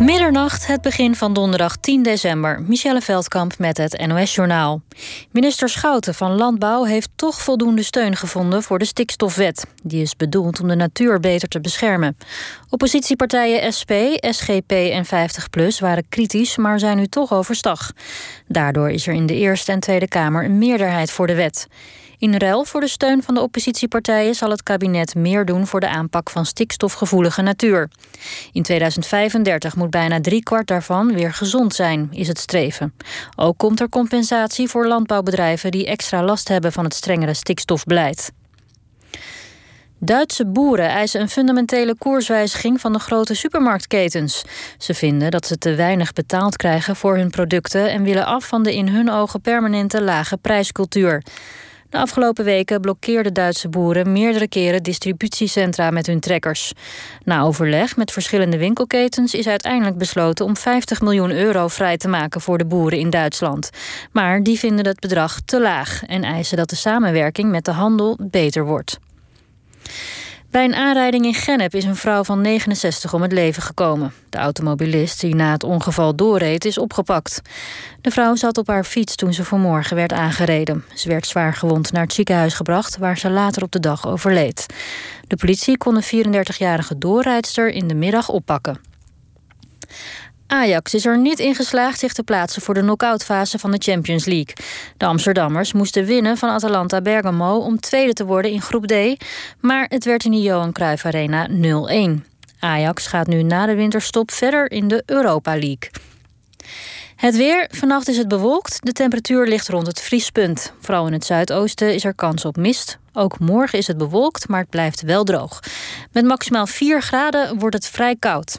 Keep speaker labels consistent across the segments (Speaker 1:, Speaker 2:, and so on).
Speaker 1: Middernacht, het begin van donderdag 10 december. Michelle Veldkamp met het NOS-journaal. Minister Schouten van Landbouw heeft toch voldoende steun gevonden voor de stikstofwet. Die is bedoeld om de natuur beter te beschermen. Oppositiepartijen SP, SGP en 50PLUS waren kritisch, maar zijn nu toch overstag. Daardoor is er in de Eerste en Tweede Kamer een meerderheid voor de wet. In ruil voor de steun van de oppositiepartijen zal het kabinet meer doen voor de aanpak van stikstofgevoelige natuur. In 2035 moet bijna driekwart daarvan weer gezond zijn, is het streven. Ook komt er compensatie voor landbouwbedrijven die extra last hebben van het strengere stikstofbeleid. Duitse boeren eisen een fundamentele koerswijziging van de grote supermarktketens. Ze vinden dat ze te weinig betaald krijgen voor hun producten en willen af van de in hun ogen permanente lage prijscultuur. De afgelopen weken blokkeerden Duitse boeren meerdere keren distributiecentra met hun trekkers. Na overleg met verschillende winkelketens is uiteindelijk besloten om 50 miljoen euro vrij te maken voor de boeren in Duitsland. Maar die vinden het bedrag te laag en eisen dat de samenwerking met de handel beter wordt. Bij een aanrijding in Gennep is een vrouw van 69 om het leven gekomen. De automobilist die na het ongeval doorreed is opgepakt. De vrouw zat op haar fiets toen ze vanmorgen werd aangereden. Ze werd zwaar gewond naar het ziekenhuis gebracht... waar ze later op de dag overleed. De politie kon de 34-jarige doorrijdster in de middag oppakken. Ajax is er niet in geslaagd zich te plaatsen voor de knock-outfase van de Champions League. De Amsterdammers moesten winnen van Atalanta Bergamo om tweede te worden in groep D, maar het werd in de Johan Cruijff Arena 0-1. Ajax gaat nu na de winterstop verder in de Europa League. Het weer. Vannacht is het bewolkt. De temperatuur ligt rond het vriespunt. Vooral in het zuidoosten is er kans op mist. Ook morgen is het bewolkt, maar het blijft wel droog. Met maximaal 4 graden wordt het vrij koud.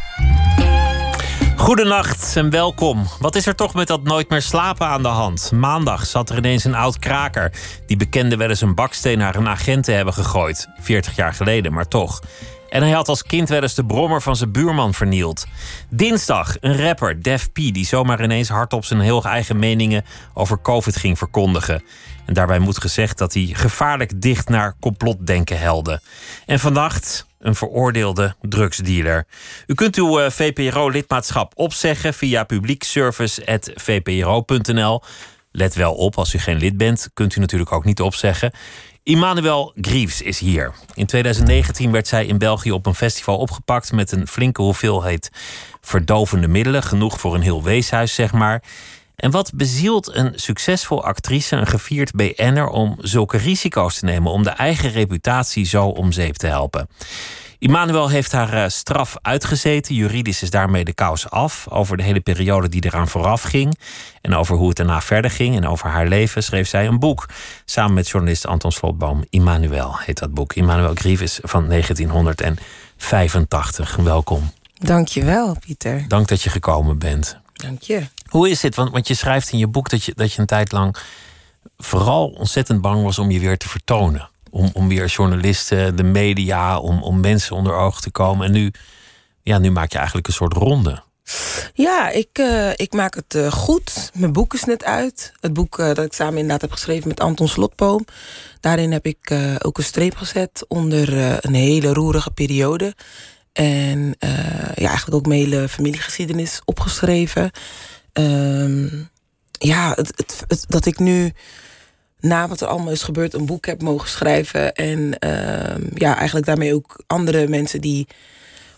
Speaker 2: Goedenacht en welkom. Wat is er toch met dat nooit meer slapen aan de hand? Maandag zat er ineens een oud kraker. Die bekende wel eens een baksteen naar een agent te hebben gegooid. 40 jaar geleden, maar toch. En hij had als kind wel eens de brommer van zijn buurman vernield. Dinsdag een rapper, Def P, die zomaar ineens hardop zijn heel eigen meningen over COVID ging verkondigen. En daarbij moet gezegd dat hij gevaarlijk dicht naar complotdenken helde. En vannacht een veroordeelde drugsdealer. U kunt uw eh, VPRO-lidmaatschap opzeggen via publiekservice.vpro.nl. Let wel op, als u geen lid bent, kunt u natuurlijk ook niet opzeggen. Immanuel Greaves is hier. In 2019 werd zij in België op een festival opgepakt met een flinke hoeveelheid verdovende middelen. Genoeg voor een heel weeshuis, zeg maar. En wat bezielt een succesvol actrice, een gevierd BN'er, om zulke risico's te nemen, om de eigen reputatie zo om zeep te helpen? Immanuel heeft haar eh, straf uitgezeten. Juridisch is daarmee de kous af. Over de hele periode die eraan vooraf ging. En over hoe het daarna verder ging. En over haar leven schreef zij een boek. Samen met journalist Anton Slotboom. Immanuel heet dat boek. Immanuel Grieves van 1985. Welkom.
Speaker 3: Dankjewel, Pieter.
Speaker 2: Dank dat je gekomen bent.
Speaker 3: Dank je.
Speaker 2: Hoe is dit? Want, want je schrijft in je boek dat je, dat je een tijd lang vooral ontzettend bang was om je weer te vertonen. Om, om weer journalisten, de media, om, om mensen onder ogen te komen. En nu, ja, nu maak je eigenlijk een soort ronde.
Speaker 3: Ja, ik, uh, ik maak het uh, goed. Mijn boek is net uit. Het boek uh, dat ik samen inderdaad heb geschreven met Anton Slotboom. Daarin heb ik ook een streep gezet onder een hele roerige periode. En ja, eigenlijk ook mijn hele familiegeschiedenis opgeschreven. Um, ja, dat ik nu na wat er allemaal is gebeurd een boek heb mogen schrijven. En uh, ja, eigenlijk daarmee ook andere mensen die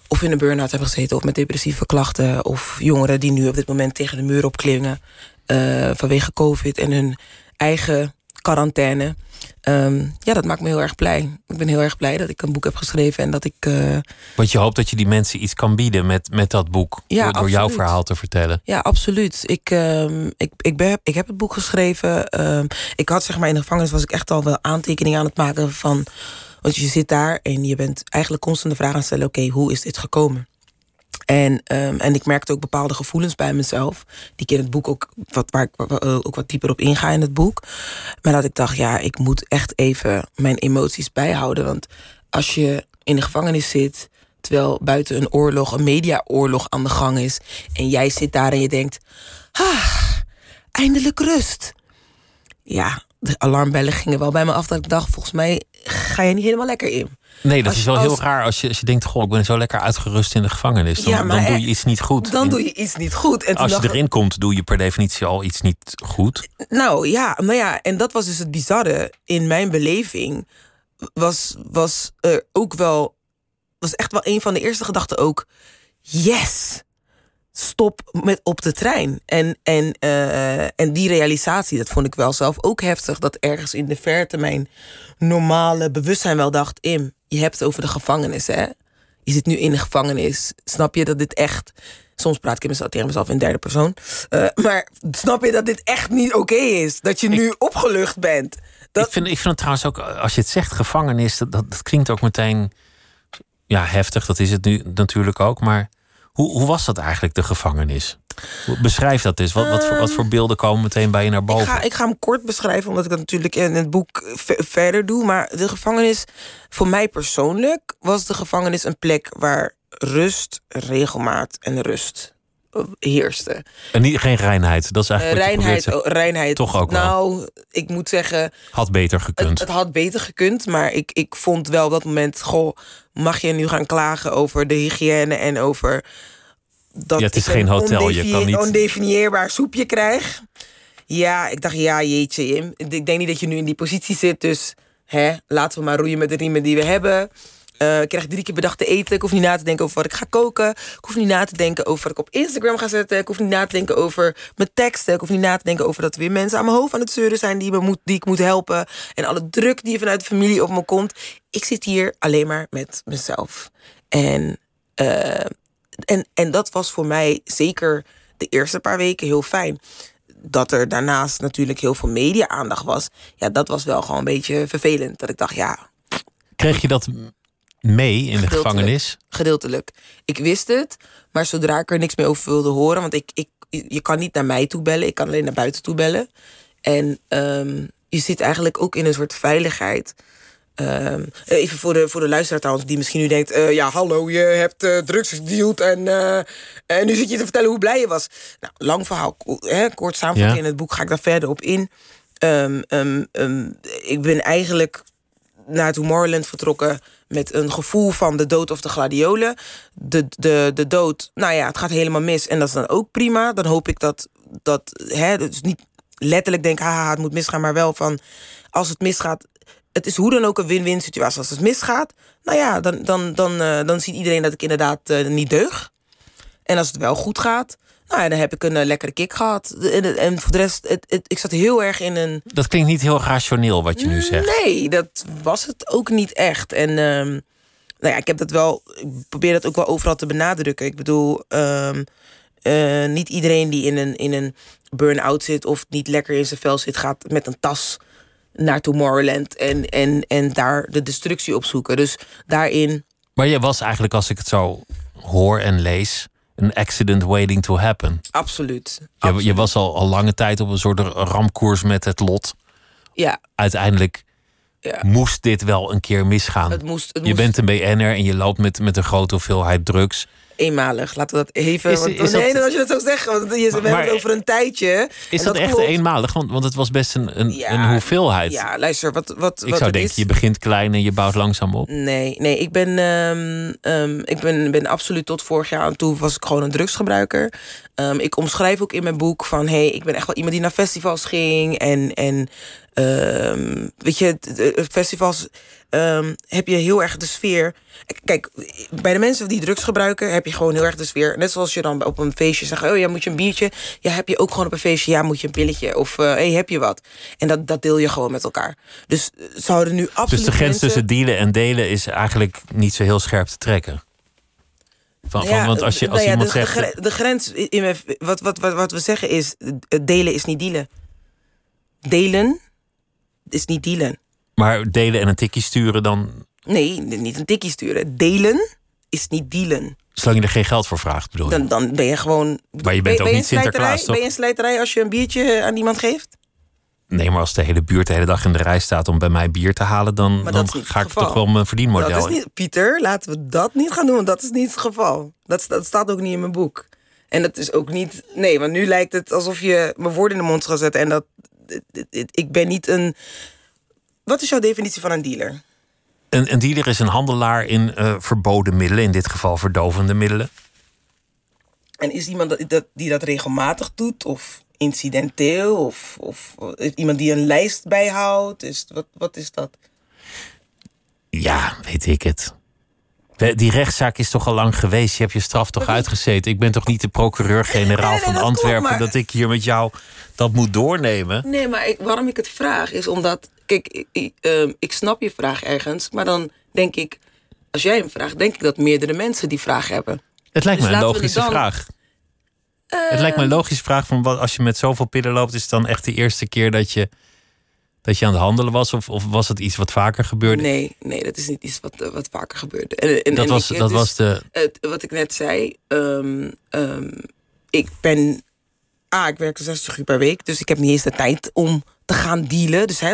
Speaker 3: of in een burn-out hebben gezeten of met depressieve klachten. Of jongeren die nu op dit moment tegen de muur opklingen uh, vanwege COVID en hun eigen quarantaine. Um, ja, dat maakt me heel erg blij. Ik ben heel erg blij dat ik een boek heb geschreven en dat ik. Uh...
Speaker 2: Want je hoopt dat je die mensen iets kan bieden met, met dat boek.
Speaker 3: Ja,
Speaker 2: door, door jouw verhaal te vertellen.
Speaker 3: Ja, absoluut. Ik, um, ik, ik, ben, ik heb het boek geschreven. Um, ik had zeg maar in de gevangenis was ik echt al wel aantekeningen aan het maken van. Want je zit daar en je bent eigenlijk constant de vraag aan het stellen: oké, hoe is dit gekomen? En, um, en ik merkte ook bepaalde gevoelens bij mezelf. Die ik in het boek ook wat, waar ik ook wat dieper op inga in het boek. Maar dat ik dacht, ja, ik moet echt even mijn emoties bijhouden. Want als je in de gevangenis zit. Terwijl buiten een oorlog, een mediaoorlog aan de gang is. En jij zit daar en je denkt. Ah, eindelijk rust. Ja, de alarmbellen gingen wel bij me af dat ik dacht, volgens mij ga je niet helemaal lekker in.
Speaker 2: Nee, dat
Speaker 3: Als-
Speaker 2: is wel
Speaker 3: als-
Speaker 2: heel raar als je, als je denkt: Goh, ik ben zo lekker uitgerust in de gevangenis. Dan,
Speaker 3: Ja, maar
Speaker 2: dan doe je
Speaker 3: e-
Speaker 2: iets niet goed.
Speaker 3: Dan
Speaker 2: In-
Speaker 3: doe je iets niet goed. En
Speaker 2: als je
Speaker 3: ik-
Speaker 2: erin komt, doe je per definitie al iets niet goed.
Speaker 3: Nou ja, nou ja, en dat was dus het bizarre in mijn beleving. Was, was er ook wel, was echt wel een van de eerste gedachten ook. Yes! Stop met op de trein. En, en, eh, en die realisatie, dat vond ik wel zelf ook heftig. Dat ergens in de verte mijn normale bewustzijn wel dacht: Im, je hebt het over de gevangenis, hè? Je zit nu in de gevangenis. Snap je dat dit echt. Soms praat ik in mezelf, tegen mezelf in derde persoon. Eh, maar snap je dat dit echt niet oké is? Dat je nu opgelucht bent. Dat,
Speaker 2: Ik, vind, ik vind het trouwens ook, als je het zegt, gevangenis, dat, dat, dat klinkt ook meteen ja, heftig. Dat is het nu natuurlijk ook. Maar hoe, hoe was dat eigenlijk, de gevangenis? Beschrijf dat eens. Wat, wat, voor, wat voor beelden komen meteen bij je naar
Speaker 3: ik,
Speaker 2: boven?
Speaker 3: ga, ik ga hem kort beschrijven, omdat ik dat natuurlijk in het boek ve- verder doe. Maar de gevangenis, voor mij persoonlijk, was de gevangenis een plek waar rust, regelmaat en rust heerste.
Speaker 2: En niet, geen reinheid. Dat is
Speaker 3: Eh,
Speaker 2: eigenlijk probeert
Speaker 3: reinheid, oh, reinheid.
Speaker 2: Toch ook wel.
Speaker 3: Nou, ik moet zeggen,
Speaker 2: Had beter gekund.
Speaker 3: Het, het had beter gekund, maar ik, ik vond wel op dat moment... Goh, mag je nu gaan klagen over de hygiëne en over... Dat
Speaker 2: Ja, het is geen hotel, je kan niet-
Speaker 3: Ondefinieerbaar soepje krijg. Ja, ik dacht, ja, jeetje, Jim. Ik denk niet dat je nu in die positie zit, dus... Hè, laten we maar roeien met de riemen die we hebben. Eh, ik krijg drie keer bedacht te eten. Ik hoef niet na te denken over wat ik ga koken. Ik hoef niet na te denken over wat ik op Instagram ga zetten. Ik hoef niet na te denken over mijn teksten. Ik hoef niet na te denken over dat er weer mensen aan mijn hoofd aan het zeuren zijn die, me moet, die ik moet helpen. En alle druk die vanuit de familie op me komt. Ik zit hier alleen maar met mezelf. En, eh, en, en dat was voor mij zeker de eerste paar weken heel fijn. Dat er daarnaast natuurlijk heel veel media-aandacht was. Ja, dat was wel gewoon een beetje vervelend. Dat ik dacht, ja,
Speaker 2: Kreeg je dat mee in de gevangenis?
Speaker 3: gedeeltelijk. Ik wist het, maar zodra ik er niks meer over wilde horen, want ik, ik, je kan niet naar mij toe bellen, ik kan alleen naar buiten toe bellen. En ehm, je zit eigenlijk ook in een soort veiligheid. Ehm, even voor de, voor de luisteraar trouwens, die misschien nu denkt: eh, ja, hallo, je hebt eh, drugs gedeeld en, eh, en nu zit je te vertellen hoe blij je was. Nou, lang verhaal, hè, kort samenvatting
Speaker 2: Ja.
Speaker 3: in het boek ga ik daar verder op in. Ehm, ik ben eigenlijk naar Tomorrowland vertrokken met een gevoel van de dood of de gladiolen. De, de, de dood, nou ja, het gaat helemaal mis en dat is dan ook prima. Dan hoop ik dat, dat hè, dus niet letterlijk denk, haha, het moet misgaan, maar wel van als het misgaat. Het is hoe dan ook een win-win situatie. Als het misgaat, nou ja, dan, dan, dan, eh, dan ziet iedereen dat ik inderdaad eh, niet deug. En als het wel goed gaat, nou ja, dan heb ik een eh, lekkere kick gehad. En, en voor de rest, het, het, ik zat heel erg in een
Speaker 2: Dat klinkt niet heel rationeel wat je nu zegt.
Speaker 3: Nee, dat was het ook niet echt. En ehm, nou ja, ik heb dat wel. Ik probeer dat ook wel overal te benadrukken. Ik bedoel, ehm, eh, niet iedereen die in een, in een burn-out zit of niet lekker in zijn vel zit, gaat met een tas naar Tomorrowland en, en, en daar de destructie opzoeken. Dus daarin.
Speaker 2: Maar je was eigenlijk, als ik het zo hoor en lees, een accident waiting to happen.
Speaker 3: Absoluut.
Speaker 2: Je, was al, al lange tijd op een soort ramkoers met het lot.
Speaker 3: Ja,
Speaker 2: Uiteindelijk
Speaker 3: ja.
Speaker 2: moest dit wel een keer misgaan.
Speaker 3: Het moest, het
Speaker 2: je
Speaker 3: moest
Speaker 2: bent een BN'er en je loopt met, met een grote hoeveelheid drugs.
Speaker 3: Eenmalig. Laten we dat even.
Speaker 2: Is-
Speaker 3: want,
Speaker 2: is dat-
Speaker 3: nee, als je dat zo zegt, want je, we
Speaker 2: Maar-
Speaker 3: hebben het over een tijdje.
Speaker 2: Is dat, echt
Speaker 3: klopt.
Speaker 2: eenmalig? Want, want het was best een, een,
Speaker 3: Ja,
Speaker 2: een hoeveelheid.
Speaker 3: Ja, luister, wat, wat,
Speaker 2: ik
Speaker 3: wat
Speaker 2: zou
Speaker 3: het
Speaker 2: denken,
Speaker 3: is,
Speaker 2: je begint klein en je bouwt langzaam op.
Speaker 3: Nee, nee, ik ben, ehm, ehm, ik ben, ben absoluut tot vorig jaar aan toe was ik gewoon een drugsgebruiker. Ehm, ik omschrijf ook in mijn boek van, hey, ik ben echt wel iemand die naar festivals ging en en weet je, festivals ehm, heb je heel erg de sfeer. Kijk, bij de mensen die drugs gebruiken heb je gewoon heel erg de sfeer. Net zoals je dan op een feestje zegt, oh ja, moet je een biertje? Ja, heb je ook gewoon op een feestje, ja, moet je een pilletje? Of eh, hey, heb je wat? En dat, dat deel je gewoon met elkaar. Dus eh, zouden nu absoluut
Speaker 2: Dus de grens
Speaker 3: mensen-
Speaker 2: tussen dealen en delen is eigenlijk niet zo heel scherp te trekken. Van, van, want als, je, als
Speaker 3: nou ja,
Speaker 2: iemand
Speaker 3: de,
Speaker 2: zegt.
Speaker 3: de, gre- de grens in wat, wat, wat, wat we zeggen is: delen is niet dealen. Delen is niet dealen.
Speaker 2: Maar delen en een tikje sturen dan.
Speaker 3: Nee, niet een tikkie sturen. Delen is niet dealen.
Speaker 2: Zolang je er geen geld voor vraagt, bedoel je?
Speaker 3: Dan, dan ben je gewoon.
Speaker 2: Maar je bent ook
Speaker 3: ben
Speaker 2: niet? Sinterklaas, toch?
Speaker 3: Ben je een slijterij als je een biertje aan iemand geeft?
Speaker 2: Nee, maar als de hele buurt de hele dag in de rij staat om bij mij bier te halen, dan, dan ga ik toch wel mijn verdienmodel.
Speaker 3: Dat is niet, Pieter, laten we dat niet gaan doen, want dat is niet het geval. Dat, dat staat ook niet in mijn boek. En dat is ook niet. Nee, want nu lijkt het alsof je mijn woorden in de mond gaat zetten. En dat. Ik ben niet een. Wat is jouw definitie van een dealer?
Speaker 2: Een, een dealer is een handelaar in uh, verboden middelen, in dit geval verdovende middelen.
Speaker 3: En is iemand dat, die dat regelmatig doet? Of incidenteel? Of, of iemand die een lijst bijhoudt? Is, wat, wat is dat?
Speaker 2: Ja, weet ik het. Die rechtszaak is toch al lang geweest? Je hebt je straf toch uitgezeten? Ik ben toch niet de procureur-generaal van Antwerpen... dat ik hier met jou dat moet doornemen?
Speaker 3: Nee, maar ik, waarom ik het vraag is omdat... Kijk, ik, ik, ehm, ik snap je vraag ergens, maar dan denk ik... Als jij hem vraagt, denk ik dat meerdere mensen die vraag hebben.
Speaker 2: Het lijkt me dus een logische vraag. het lijkt me een logische vraag van wat, als je met zoveel pillen loopt, is het dan echt de eerste keer dat je, dat je aan het handelen was? Of, of was het iets wat vaker gebeurde?
Speaker 3: Nee, nee, dat is niet iets wat, wat vaker gebeurde. En, en,
Speaker 2: dat was, dat was de.
Speaker 3: Het, wat ik net zei, um, um, ik ben. Ah, ik werk 60 uur per week, dus ik heb niet eens de tijd om te gaan dealen. Dus hè,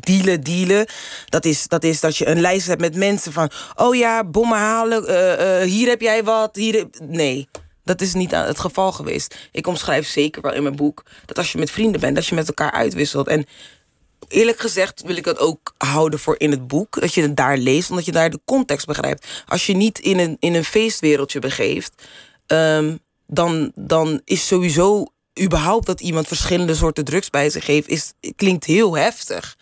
Speaker 3: dealen, dealen. Dat is, dat is dat je een lijst hebt met mensen van... oh ja, bommen halen, uh, uh, hier heb jij wat, hier... Nee, dat is niet het geval geweest. Ik omschrijf zeker wel in mijn boek... dat als je met vrienden bent, dat je met elkaar uitwisselt. En eerlijk gezegd wil ik dat ook houden voor in het boek. Dat je het daar leest, omdat je daar de context begrijpt. Als je niet in een, in een feestwereldje begeeft... Um, dan, dan is sowieso überhaupt dat iemand verschillende soorten drugs bij zich heeft, is, klinkt heel heftig.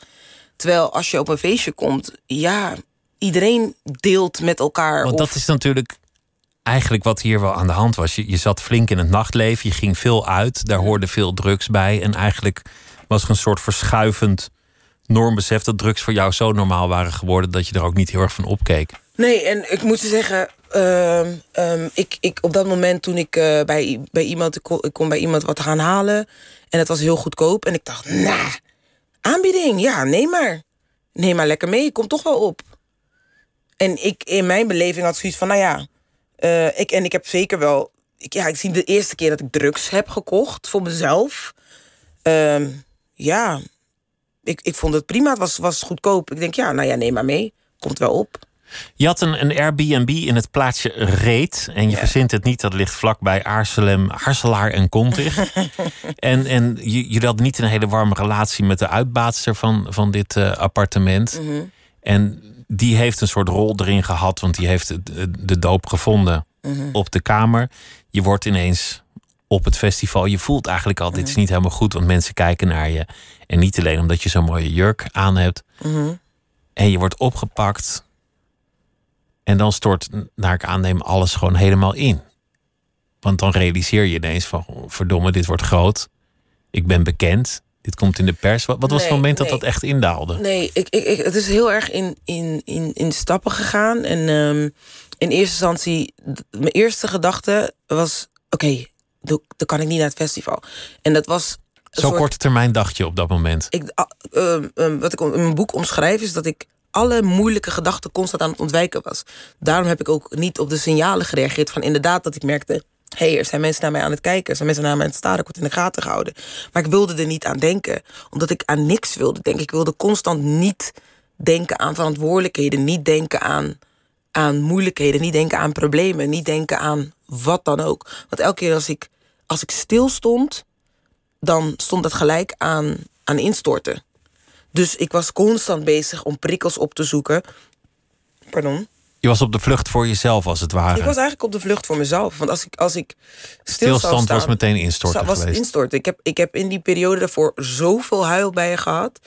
Speaker 3: Terwijl als je op een feestje komt, ja, iedereen deelt met elkaar.
Speaker 2: Want dat is natuurlijk eigenlijk wat hier wel aan de hand was. Je, je zat flink in het nachtleven, je ging veel uit, daar hoorde veel drugs bij. En eigenlijk was er een soort verschuivend normbesef dat drugs voor jou zo normaal waren geworden dat je er ook niet heel erg van opkeek.
Speaker 3: Nee, en ik moet zeggen, uh, um, ik, ik, op dat moment toen ik uh, bij, bij iemand, ik kon, bij iemand wat gaan halen. En het was heel goedkoop. En ik dacht, nah, aanbieding, ja, neem maar. Neem maar lekker mee, kom toch wel op. En ik in mijn beleving had zoiets van, nou ja, uh, ik, en ik heb zeker wel. Ik, ja, ik zie de eerste keer dat ik drugs heb gekocht voor mezelf. Uh, ja, ik, ik vond het prima. Het was, was goedkoop. Ik denk, ja, nou ja, neem maar mee. Komt wel op.
Speaker 2: Je had een, een Airbnb in het plaatsje Reet. En je verzint het niet, dat ligt vlakbij Aarselem, Harselaar en Kontig. en en jullie hadden niet een hele warme relatie met de uitbaatster van, van dit uh, appartement.
Speaker 3: Mhm.
Speaker 2: En die heeft een soort rol erin gehad, want die heeft de, de doop gevonden
Speaker 3: Mhm.
Speaker 2: op de kamer. Je wordt ineens op het festival. Je voelt eigenlijk al, dit is niet helemaal goed, want mensen kijken naar je. En niet alleen omdat je zo'n mooie jurk aan hebt.
Speaker 3: Mhm.
Speaker 2: En je wordt opgepakt. En dan stort, naar ik aanneem, alles gewoon helemaal in. Want dan realiseer je ineens van, verdomme, dit wordt groot. Ik ben bekend. Dit komt in de pers. Wat, wat was het moment dat
Speaker 3: nee.
Speaker 2: dat echt indaalde?
Speaker 3: Nee, ik, ik, ik- het is heel erg in, in, in, in stappen gegaan. En ehm, in eerste instantie, mijn eerste gedachte was: oké, dan kan ik niet naar het festival. En dat was.
Speaker 2: Zo
Speaker 3: soort-
Speaker 2: korte termijn dacht je op dat moment.
Speaker 3: Ik, ehm, ehm, wat ik in mijn boek omschrijf is dat ik alle moeilijke gedachten constant aan het ontwijken was. Daarom heb ik ook niet op de signalen gereageerd van inderdaad dat ik merkte. Hé, hey, er zijn mensen naar mij aan het kijken. Er zijn mensen naar mij aan het staren. Ik word in de gaten gehouden. Maar ik wilde er niet aan denken. Omdat ik aan niks wilde denken. Ik wilde constant niet denken aan verantwoordelijkheden. Niet denken aan, aan moeilijkheden. Niet denken aan problemen. Niet denken aan wat dan ook. Want elke keer als ik, als ik stil stond, dan stond dat gelijk aan, aan instorten. Dus ik was constant bezig om prikkels op te zoeken. Pardon?
Speaker 2: Je was op de vlucht voor jezelf, als het ware.
Speaker 3: Ik was eigenlijk op de vlucht voor mezelf. Want als ik, als ik stil zou
Speaker 2: Stilstand
Speaker 3: staan,
Speaker 2: was meteen instorten
Speaker 3: zou- was
Speaker 2: geweest.
Speaker 3: instorten. Ik heb, ik heb in die periode daarvoor zoveel huilbijen gehad.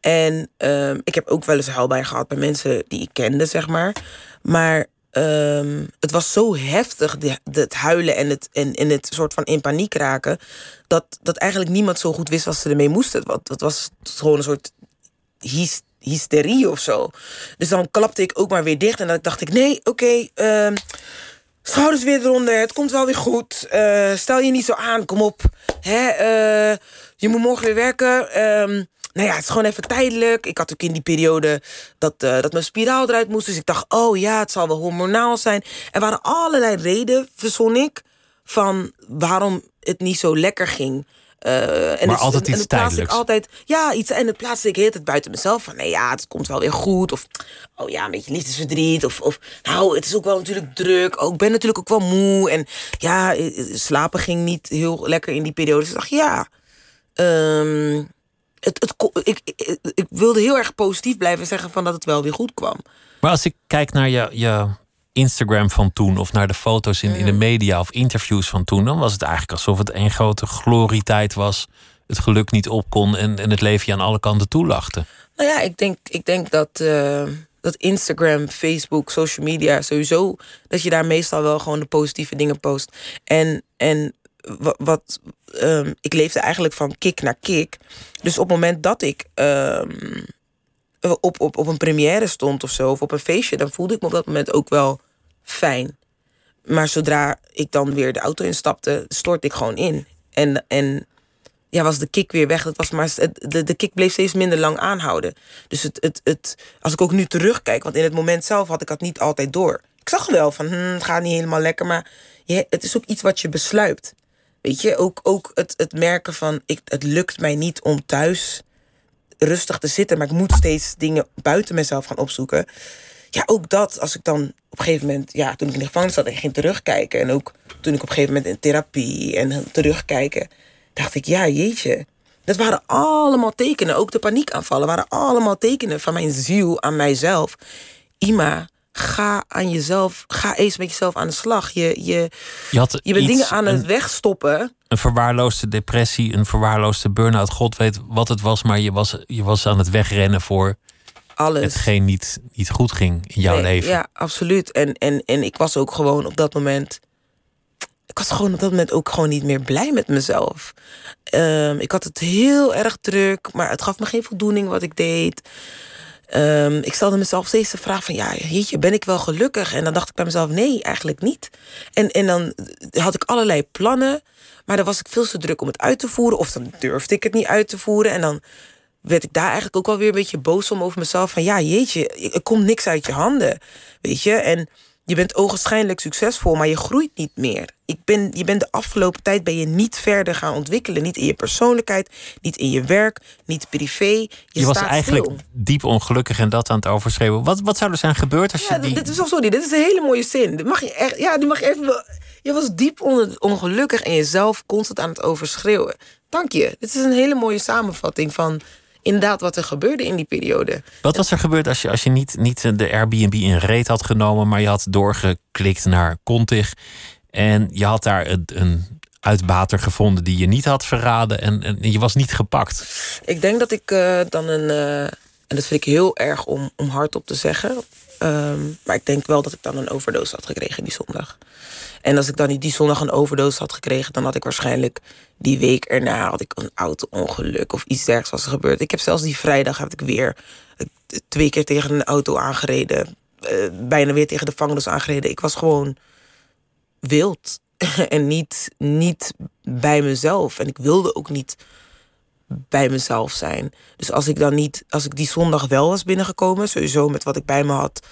Speaker 3: En ehm, ik heb ook wel eens huilbijen gehad bij mensen die ik kende, zeg maar. Maar ehm, het was zo heftig, het huilen en het, en, en het soort van in paniek raken... Dat, dat eigenlijk niemand zo goed wist wat ze ermee moesten. Want het was gewoon een soort hys- hysterie of zo. Dus dan klapte ik ook maar weer dicht. En dan dacht ik, nee, oké, ehm, schouders weer eronder. Het komt wel weer goed. Eh, stel je niet zo aan, kom op. Hè, eh, je moet morgen weer werken. Ehm, nou ja, het is gewoon even tijdelijk. Ik had ook in die periode dat, eh, dat mijn spiraal eruit moest. Dus ik dacht, oh ja, het zal wel hormonaal zijn. Er waren allerlei redenen, verzon ik, van waarom het niet zo lekker ging. Uh, en
Speaker 2: maar altijd iets
Speaker 3: tijdelijks. altijd, ja, iets, en het plaats ik het buiten mezelf. Van nee, ja, het komt wel weer goed. Of, oh ja, een beetje liefdesverdriet. Of, of nou, het is ook wel natuurlijk druk. Ik ben natuurlijk ook wel moe. En ja, eh, slapen ging niet heel lekker in die periode. Dus ik dacht, ja... Um, het, het, ik, ik, ik, wilde heel erg positief blijven zeggen van dat het wel weer goed kwam.
Speaker 2: Maar als ik kijk naar je, je Instagram van toen, of naar de foto's in, in de media of interviews van toen, dan was het eigenlijk alsof het een grote glorietijd was. Het geluk niet op kon en, en het leven je aan alle kanten toelachte.
Speaker 3: Nou ja, ik denk, ik denk dat, uh, dat Instagram, Facebook, social media sowieso, dat je daar meestal wel gewoon de positieve dingen post. En, en wat, um, ik leefde eigenlijk van kick naar kick. Dus op het moment dat ik um, op, op, op een première stond of zo, of op een feestje, dan voelde ik me op dat moment ook wel fijn. Maar zodra ik dan weer de auto instapte, stort ik gewoon in. En, en ja, was de kick weer weg. Dat was maar, de, de kick bleef steeds minder lang aanhouden. Dus het, het, het, als ik ook nu terugkijk, want in het moment zelf had ik dat niet altijd door. Ik zag wel van, hm, het gaat niet helemaal lekker, maar je, het is ook iets wat je besluit. Weet je, ook, ook het, het merken van, ik, het lukt mij niet om thuis rustig te zitten, maar ik moet steeds dingen buiten mezelf gaan opzoeken. Ja, ook dat, als ik dan op een gegeven moment, ja, toen ik in de gevangenis zat en ging terugkijken. En ook toen ik op een gegeven moment in therapie en terugkijken, dacht ik, ja, jeetje. Dat waren allemaal tekenen, ook de paniekaanvallen waren allemaal tekenen van mijn ziel aan mijzelf. Ima, ga aan jezelf, ga eens met jezelf aan de slag. Je, je, je, had je bent dingen aan het wegstoppen.
Speaker 2: Een verwaarloosde depressie, een verwaarloosde burn-out. God weet wat het was, maar je was, je was aan het wegrennen voor
Speaker 3: alles.
Speaker 2: Hetgeen niet, niet goed ging in jouw leven.
Speaker 3: Ja, absoluut. En, en, en ik was ook gewoon op dat moment. Ik was gewoon op dat moment ook gewoon niet meer blij met mezelf. Um, ik had het heel erg druk, maar het gaf me geen voldoening wat ik deed. Um, ik stelde mezelf steeds de vraag van, ja, jeetje, ben ik wel gelukkig? En dan dacht ik bij mezelf, nee, eigenlijk niet. En, en dan had ik allerlei plannen, maar dan was ik veel te druk om het uit te voeren. Of dan durfde ik het niet uit te voeren. En dan werd ik daar eigenlijk ook wel weer een beetje boos om over mezelf. Van ja, jeetje, er komt niks uit je handen. Weet je? En je bent ogenschijnlijk succesvol, maar je groeit niet meer. Ik ben, je bent de afgelopen tijd ben je niet verder gaan ontwikkelen. Niet in je persoonlijkheid, niet in je werk, niet privé. Je,
Speaker 2: je was eigenlijk diep ongelukkig en dat aan het overschreeuwen. Wat, wat zou er zijn gebeurd als je die...
Speaker 3: Dit is, sorry, dit is een hele mooie zin. Dit mag je echt, ja, die mag je even... Je was diep ongelukkig en jezelf constant aan het overschreeuwen. Dank je. Dit is een hele mooie samenvatting van inderdaad wat er gebeurde in die periode.
Speaker 2: Wat was er gebeurd als je, als je niet, niet de Airbnb in reet had genomen, maar je had doorgeklikt naar Contig en je had daar een, een uitbater gevonden die je niet had verraden en, en je was niet gepakt?
Speaker 3: Ik denk dat ik uh, dan een, uh, en dat vind ik heel erg om, om hardop te zeggen, um, maar ik denk wel dat ik dan een overdose had gekregen die zondag. En als ik dan niet die zondag een overdose had gekregen, dan had ik waarschijnlijk die week erna had ik een auto-ongeluk of iets dergelijks was gebeurd. Ik heb zelfs die vrijdag heb ik weer eh, twee keer tegen een auto aangereden. Uh, bijna weer tegen de vangelis aangereden. Ik was gewoon wild. en niet, niet bij mezelf. En ik wilde ook niet bij mezelf zijn. Dus als ik dan niet, als ik die zondag wel was binnengekomen, sowieso met wat ik bij me had,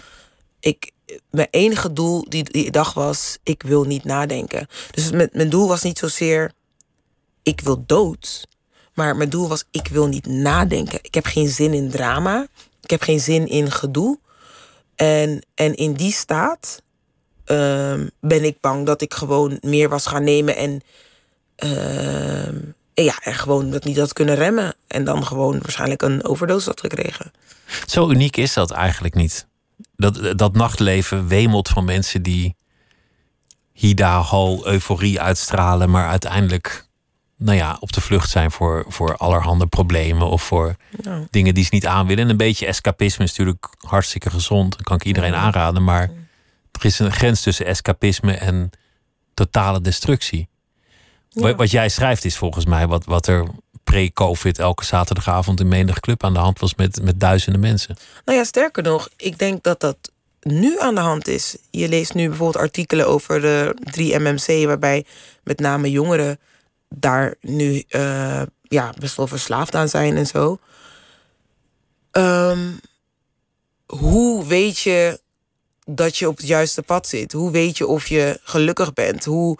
Speaker 3: ik, mijn enige doel die, die dag was, ik wil niet nadenken. Dus mijn, mijn doel was niet zozeer, ik wil dood. Maar mijn doel was, ik wil niet nadenken. Ik heb geen zin in drama. Ik heb geen zin in gedoe. En, en in die staat um, ben ik bang dat ik gewoon meer was gaan nemen en, uh, ja, en gewoon dat niet had kunnen remmen. En dan gewoon waarschijnlijk een overdosis had gekregen.
Speaker 2: Zo uniek is dat eigenlijk niet dat, dat nachtleven wemelt van mensen die hida, ho, euforie uitstralen, maar uiteindelijk nou ja, op de vlucht zijn voor, voor allerhande problemen of voor dingen die ze niet aan willen. En een beetje escapisme is natuurlijk hartstikke gezond. Dat kan ik iedereen aanraden. Maar er is een grens tussen escapisme en totale destructie. Wat jij schrijft is volgens mij wat, wat er pre-COVID elke zaterdagavond in menig club aan de hand was met, met duizenden mensen.
Speaker 3: Nou ja, sterker nog, ik denk dat dat nu aan de hand is. Je leest nu bijvoorbeeld artikelen over de 3MMC, waarbij met name jongeren daar nu uh, ja, best wel verslaafd aan zijn en zo. Um, hoe weet je dat je op het juiste pad zit? Hoe weet je of je gelukkig bent? Hoe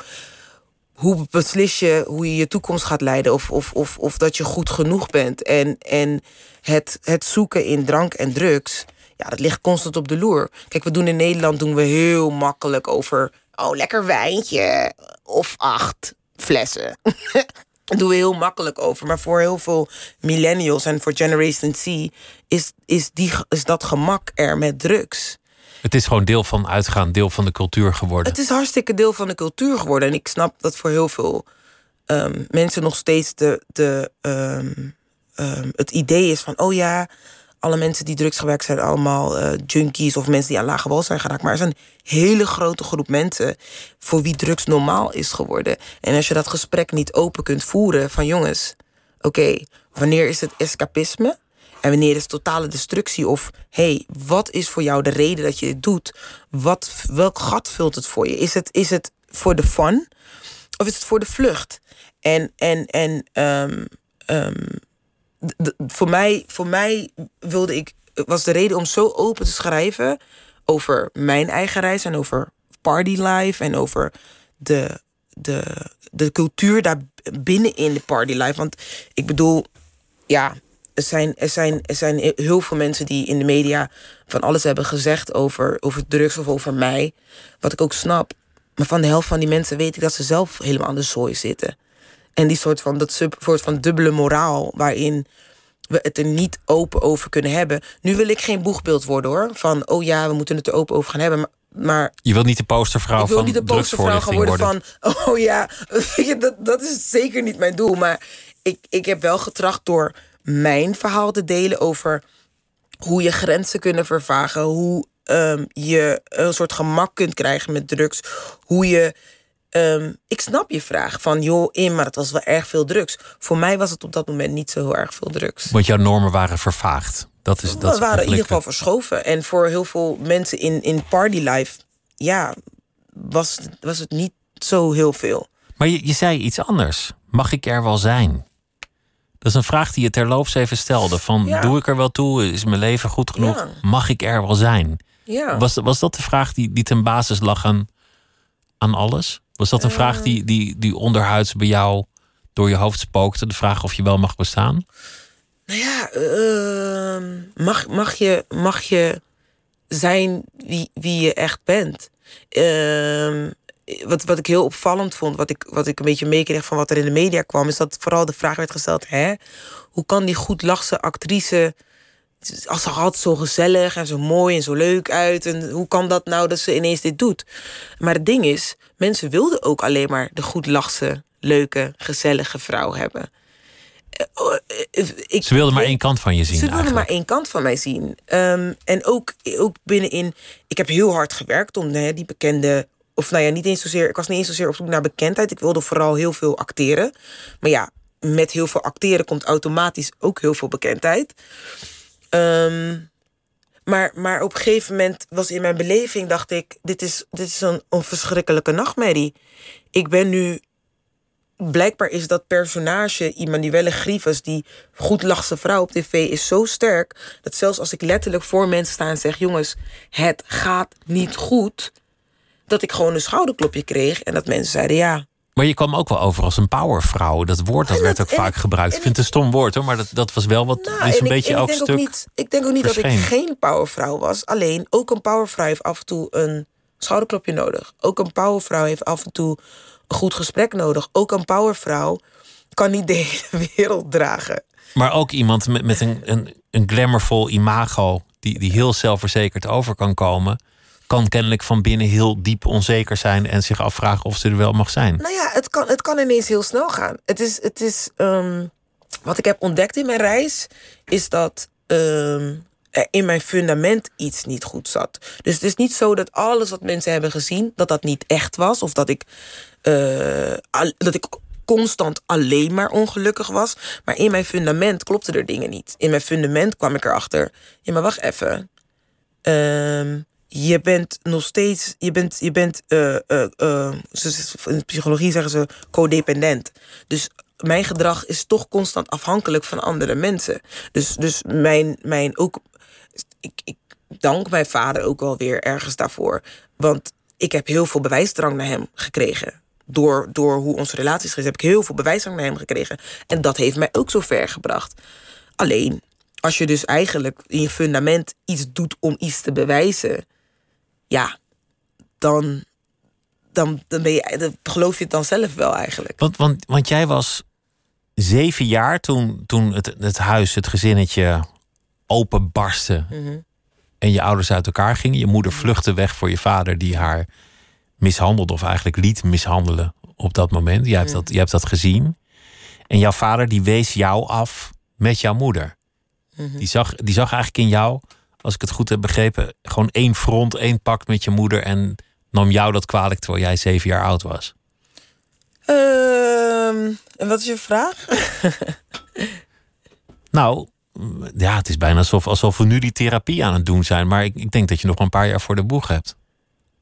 Speaker 3: hoe beslis je hoe je je toekomst gaat leiden? Of, of, of, of dat je goed genoeg bent. En, en het, het zoeken in drank en drugs, ja, dat ligt constant op de loer. Kijk, we doen in Nederland doen we heel makkelijk over. Oh, lekker wijntje. Of acht flessen. Daar doen we heel makkelijk over. Maar voor heel veel millennials en voor Generation C is, is, die, is dat gemak er met drugs.
Speaker 2: Het is gewoon deel van uitgaan, deel van de cultuur geworden.
Speaker 3: Het is hartstikke deel van de cultuur geworden. En ik snap dat voor heel veel um, mensen nog steeds de, de, um, um, het idee is van: oh ja, alle mensen die drugs gebruiken zijn allemaal uh, junkies of mensen die aan lage wal zijn geraakt. Maar er is een hele grote groep mensen voor wie drugs normaal is geworden. En als je dat gesprek niet open kunt voeren van jongens, oké, wanneer is het escapisme? En wanneer is totale destructie? Of hey, wat is voor jou de reden dat je dit doet? Wat, welk gat vult het voor je? Is het, is het voor de fun? Of is het voor de vlucht? En, en, en um, um, voor, mij, voor mij wilde ik, was de reden om zo open te schrijven over mijn eigen reis en over party life en over de, de, de cultuur daar binnenin de party life. Want ik bedoel, ja, er zijn, er, zijn, er zijn heel veel mensen die in de media van alles hebben gezegd over, over drugs of over mij. Wat ik ook snap. Maar van de helft van die mensen weet ik dat ze zelf helemaal aan de zooi zitten. En die soort van, dat soort van dubbele moraal waarin we het er niet open over kunnen hebben. Nu wil ik geen boegbeeld worden hoor. Van oh ja, we moeten het er open over gaan hebben. Maar, maar
Speaker 2: je wilt niet de postervrouw van niet de postervrouw gaan worden,
Speaker 3: worden, van oh ja, dat, dat is zeker niet mijn doel. Maar ik, ik heb wel getracht door mijn verhaal te delen over hoe je grenzen kunnen vervagen, hoe um, je een soort gemak kunt krijgen met drugs, hoe je Um, ik snap je vraag van, joh, in, maar het was wel erg veel drugs. Voor mij was het op dat moment niet zo heel erg veel drugs.
Speaker 2: Want jouw normen waren vervaagd. Dat is, dat
Speaker 3: We waren in ieder geval verschoven. En voor heel veel mensen in, in party life, ja, was, was het niet zo heel veel.
Speaker 2: Maar je, je zei iets anders. Mag ik er wel zijn? Dat is een vraag die je terloops even stelde. Van, doe ik er wel toe? Is mijn leven goed genoeg? Mag ik er wel zijn?
Speaker 3: Ja.
Speaker 2: Was, was dat de vraag die, die ten basis lag aan, aan alles? Was dat een vraag eh. die, die, die onderhuids bij jou door je hoofd spookte? De vraag of je wel mag bestaan?
Speaker 3: Nou ja, uh, mag, mag, je, mag je zijn wie, wie je echt bent? Uh, wat, wat ik heel opvallend vond, wat ik, wat ik een beetje meekreeg van wat er in de media kwam, is dat vooral de vraag werd gesteld: hè, hoe kan die goed lachse actrice. Als ze altijd zo gezellig en zo mooi en zo leuk uit. En hoe kan dat nou dat ze ineens dit doet? Maar het ding is, mensen wilden ook alleen maar de goed lachse, leuke, gezellige vrouw hebben.
Speaker 2: Eh, oh, eh, ik, ze wilden maar één kant van je zien.
Speaker 3: Ze wilden maar één kant van mij zien. Um, en ook, ook binnenin. Ik heb heel hard gewerkt om hè, die bekende of nou ja, niet eens zozeer. Ik was niet eens zozeer op zoek naar bekendheid. Ik wilde vooral heel veel acteren. Maar ja, met heel veel acteren komt automatisch ook heel veel bekendheid. Um, maar, maar op een gegeven moment was in mijn beleving, dacht ik, dit is, dit is een, verschrikkelijke nachtmerrie. Ik ben nu. Blijkbaar is dat personage, Immanuelle Grievous, die goed lachse vrouw op tv, is zo sterk. Dat zelfs als ik letterlijk voor mensen sta en zeg: Jongens, het gaat niet goed dat ik gewoon een schouderklopje kreeg en dat mensen zeiden ja.
Speaker 2: Maar je kwam ook wel over als een powervrouw. Dat woord dat, werd ook vaak gebruikt. Ik vind het een stom woord hoor, maar dat, dat was wel wat nou, is een beetje elk stuk.
Speaker 3: Niet, ik denk ook niet dat ik geen powervrouw was. Alleen ook een powervrouw heeft af en toe een schouderklopje nodig. Ook een powervrouw heeft af en toe een goed gesprek nodig. Ook een powervrouw kan niet de hele wereld dragen.
Speaker 2: Maar ook iemand met, met een, een, een glamourvol imago, die, die heel zelfverzekerd over kan komen kan kennelijk van binnen heel diep onzeker zijn en zich afvragen of ze er wel mag zijn.
Speaker 3: Nou ja, het kan, het kan ineens heel snel gaan. Het is, het is um, wat ik heb ontdekt in mijn reis, is dat um, er in mijn fundament iets niet goed zat. Dus het is niet zo dat alles wat mensen hebben gezien, dat dat niet echt was. Of dat ik, uh, dat ik constant alleen maar ongelukkig was. Maar in mijn fundament klopten er dingen niet. In mijn fundament kwam ik erachter. Ja, maar wacht even. Um, je bent nog steeds, je bent, je bent uh, in psychologie zeggen ze codependent. Dus mijn gedrag is toch constant afhankelijk van andere mensen. Dus, dus mijn, mijn ook, ik, ik dank mijn vader ook wel weer ergens daarvoor. Want ik heb heel veel bewijsdrang naar hem gekregen. door, door hoe onze relatie is heb ik heel veel bewijs van hem gekregen. En dat heeft mij ook zo ver gebracht. Alleen, als je dus eigenlijk in je fundament iets doet om iets te bewijzen, ja, dan, dan, dan, ben je, dan geloof je het dan zelf wel eigenlijk.
Speaker 2: Want, want, want jij was zeven jaar toen, toen het, het huis, het gezinnetje openbarstte. Mm En je ouders uit elkaar gingen. Je moeder vluchtte weg voor je vader, die haar mishandelde, of eigenlijk liet mishandelen op dat moment. Je hebt, mm. dat, je hebt dat gezien. En jouw vader die wees jou af met jouw moeder. Mhm. die, zag, die zag eigenlijk in jou, als ik het goed heb begrepen, gewoon één front, één pakt met je moeder en nam jou dat kwalijk terwijl jij zeven jaar oud was.
Speaker 3: Ehm, en wat is je vraag?
Speaker 2: nou, ja, het is bijna alsof, alsof we nu die therapie aan het doen zijn. Maar ik, ik denk dat je nog een paar jaar voor de boeg hebt.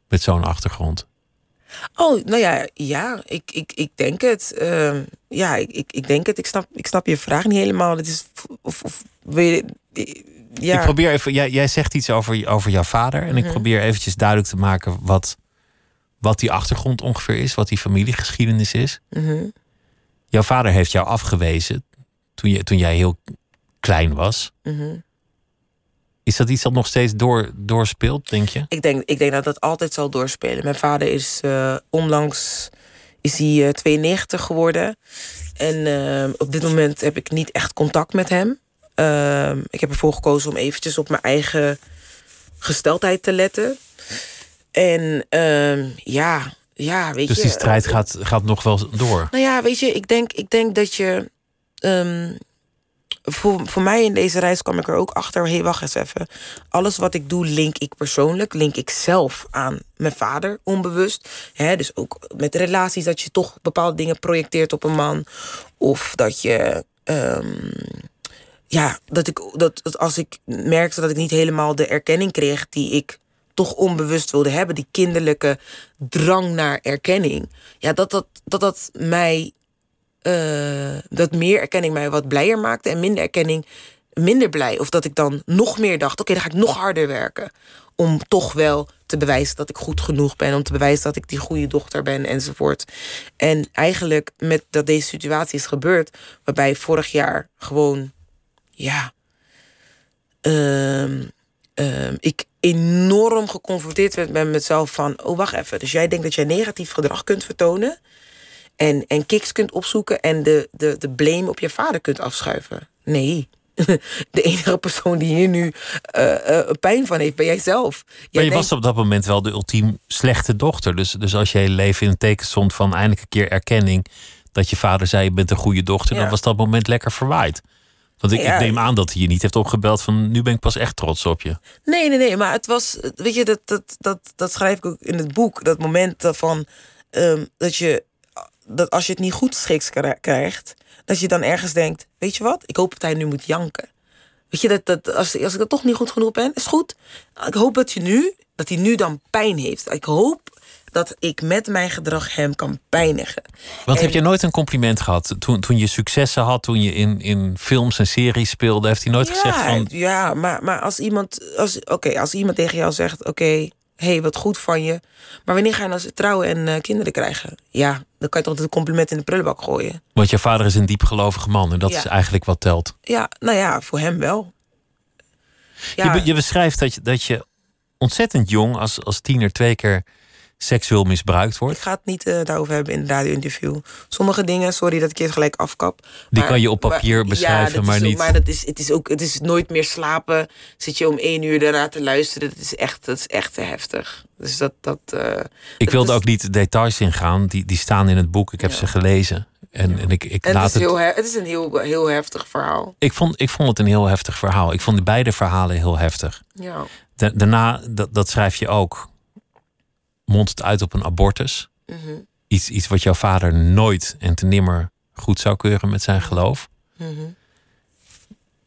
Speaker 2: Met zo'n achtergrond.
Speaker 3: Oh, nou ja, ja, ik, ik, ik denk het. Ehm, ja, ik, ik, ik denk het. Ik snap, ik snap je vraag niet helemaal. Het is, of, of, je, ja.
Speaker 2: Ik probeer even, jij, jij zegt iets over, over jouw vader. En ik mhm. probeer eventjes duidelijk te maken wat, wat die achtergrond ongeveer is. Wat die familiegeschiedenis is.
Speaker 3: Mhm.
Speaker 2: Jouw vader heeft jou afgewezen toen, je, toen jij heel klein was.
Speaker 3: Mhm.
Speaker 2: Is dat iets dat nog steeds door, doorspeelt, denk je?
Speaker 3: Ik denk, ik denk dat dat altijd zal doorspelen. Mijn vader is uh, onlangs is hij, 92 eh, geworden. En uh, op dit moment heb ik niet echt contact met hem. Uh, ik heb ervoor gekozen om eventjes op mijn eigen gesteldheid te letten. En ehm, ja, ja, weet
Speaker 2: dus
Speaker 3: je.
Speaker 2: Dus die strijd gaat, gaat nog wel door.
Speaker 3: Nou ja, weet je, ik denk, ik denk dat je. Um, voor, voor mij in deze reis kwam ik er ook achter. Hé, hey, wacht eens even. Alles wat ik doe, link ik persoonlijk. Link ik zelf aan mijn vader, onbewust. He, dus ook met relaties, dat je toch bepaalde dingen projecteert op een man. Of dat je. Um, ja, dat ik dat, als ik merkte dat ik niet helemaal de erkenning kreeg die ik toch onbewust wilde hebben, die kinderlijke drang naar erkenning. Ja, dat dat, dat, dat mij uh, dat meer erkenning mij wat blijer maakte en minder erkenning minder blij. Of dat ik dan nog meer dacht: oké, dan ga ik nog harder werken. Om toch wel te bewijzen dat ik goed genoeg ben. Om te bewijzen dat ik die goede dochter ben enzovoort. En eigenlijk met dat deze situatie is gebeurd, waarbij vorig jaar gewoon, ja, um, um, ik enorm geconfronteerd werd met mezelf van: oh wacht even, dus jij denkt dat jij negatief gedrag kunt vertonen en, en kiks kunt opzoeken en de, de, de blame op je vader kunt afschuiven. Nee. De enige persoon die hier nu uh, uh, pijn van heeft, ben jij zelf.
Speaker 2: maar je was op dat moment wel de ultiem slechte dochter. Dus, dus als jij leven in een teken stond van eindelijk een keer erkenning dat je vader zei: Je bent een goede dochter, dan was dat moment lekker verwaaid. Want ik, ik, neem aan dat hij je niet heeft opgebeld van nu ben ik pas echt trots op je.
Speaker 3: Nee, nee, nee. Maar het was, weet je, dat, dat, dat, dat schrijf ik ook in het boek. Dat moment van um, dat je dat als je het niet goed schiks krijgt, dat je dan ergens denkt: Weet je wat, ik hoop dat hij nu moet janken. Weet je, dat, dat, als, als ik dat toch niet goed genoeg ben, is goed. Ik hoop dat, je nu, dat hij nu dan pijn heeft. Ik hoop dat ik met mijn gedrag hem kan pijnigen.
Speaker 2: Want heb je nooit een compliment gehad? Toen, toen je successen had, toen je in, in films en series speelde, heeft hij nooit gezegd van...
Speaker 3: Ja, maar, maar als iemand, als, oké, als iemand tegen jou zegt, oké, hey, wat goed van je. Maar wanneer ga je nou trouwen en uh, kinderen krijgen? Ja, dan kan je toch een compliment in de prullenbak gooien.
Speaker 2: Want je vader is een diepgelovige man en dat is eigenlijk wat telt.
Speaker 3: Ja, nou ja, voor hem wel.
Speaker 2: Ja. Je, je beschrijft dat je, dat je ontzettend jong, als, als tiener, twee keer seksueel misbruikt wordt.
Speaker 3: Ik ga het niet uh, daarover hebben in het radio-interview. Sommige dingen, sorry dat ik het gelijk afkap.
Speaker 2: Die kan je op papier beschrijven, maar niet.
Speaker 3: Maar dat is, het is ook, het is nooit meer slapen. Zit je om één uur daarna te luisteren. Dat is echt, dat is echt te heftig. Dus dat. dat uh,
Speaker 2: ik wilde ook niet details ingaan. Die, die staan in het boek. Ik heb ze gelezen. En, en ik, ik
Speaker 3: en
Speaker 2: laat
Speaker 3: het, is heel, het is een heel, heel heftig verhaal.
Speaker 2: Ik vond, ik vond het een heel heftig verhaal. Ik vond de beide verhalen heel heftig.
Speaker 3: Ja.
Speaker 2: daarna, dat, dat schrijf je ook mondt het uit op een abortus.
Speaker 3: Mhm.
Speaker 2: iets, iets wat jouw vader nooit en te nimmer goed zou keuren met zijn geloof.
Speaker 3: Mhm.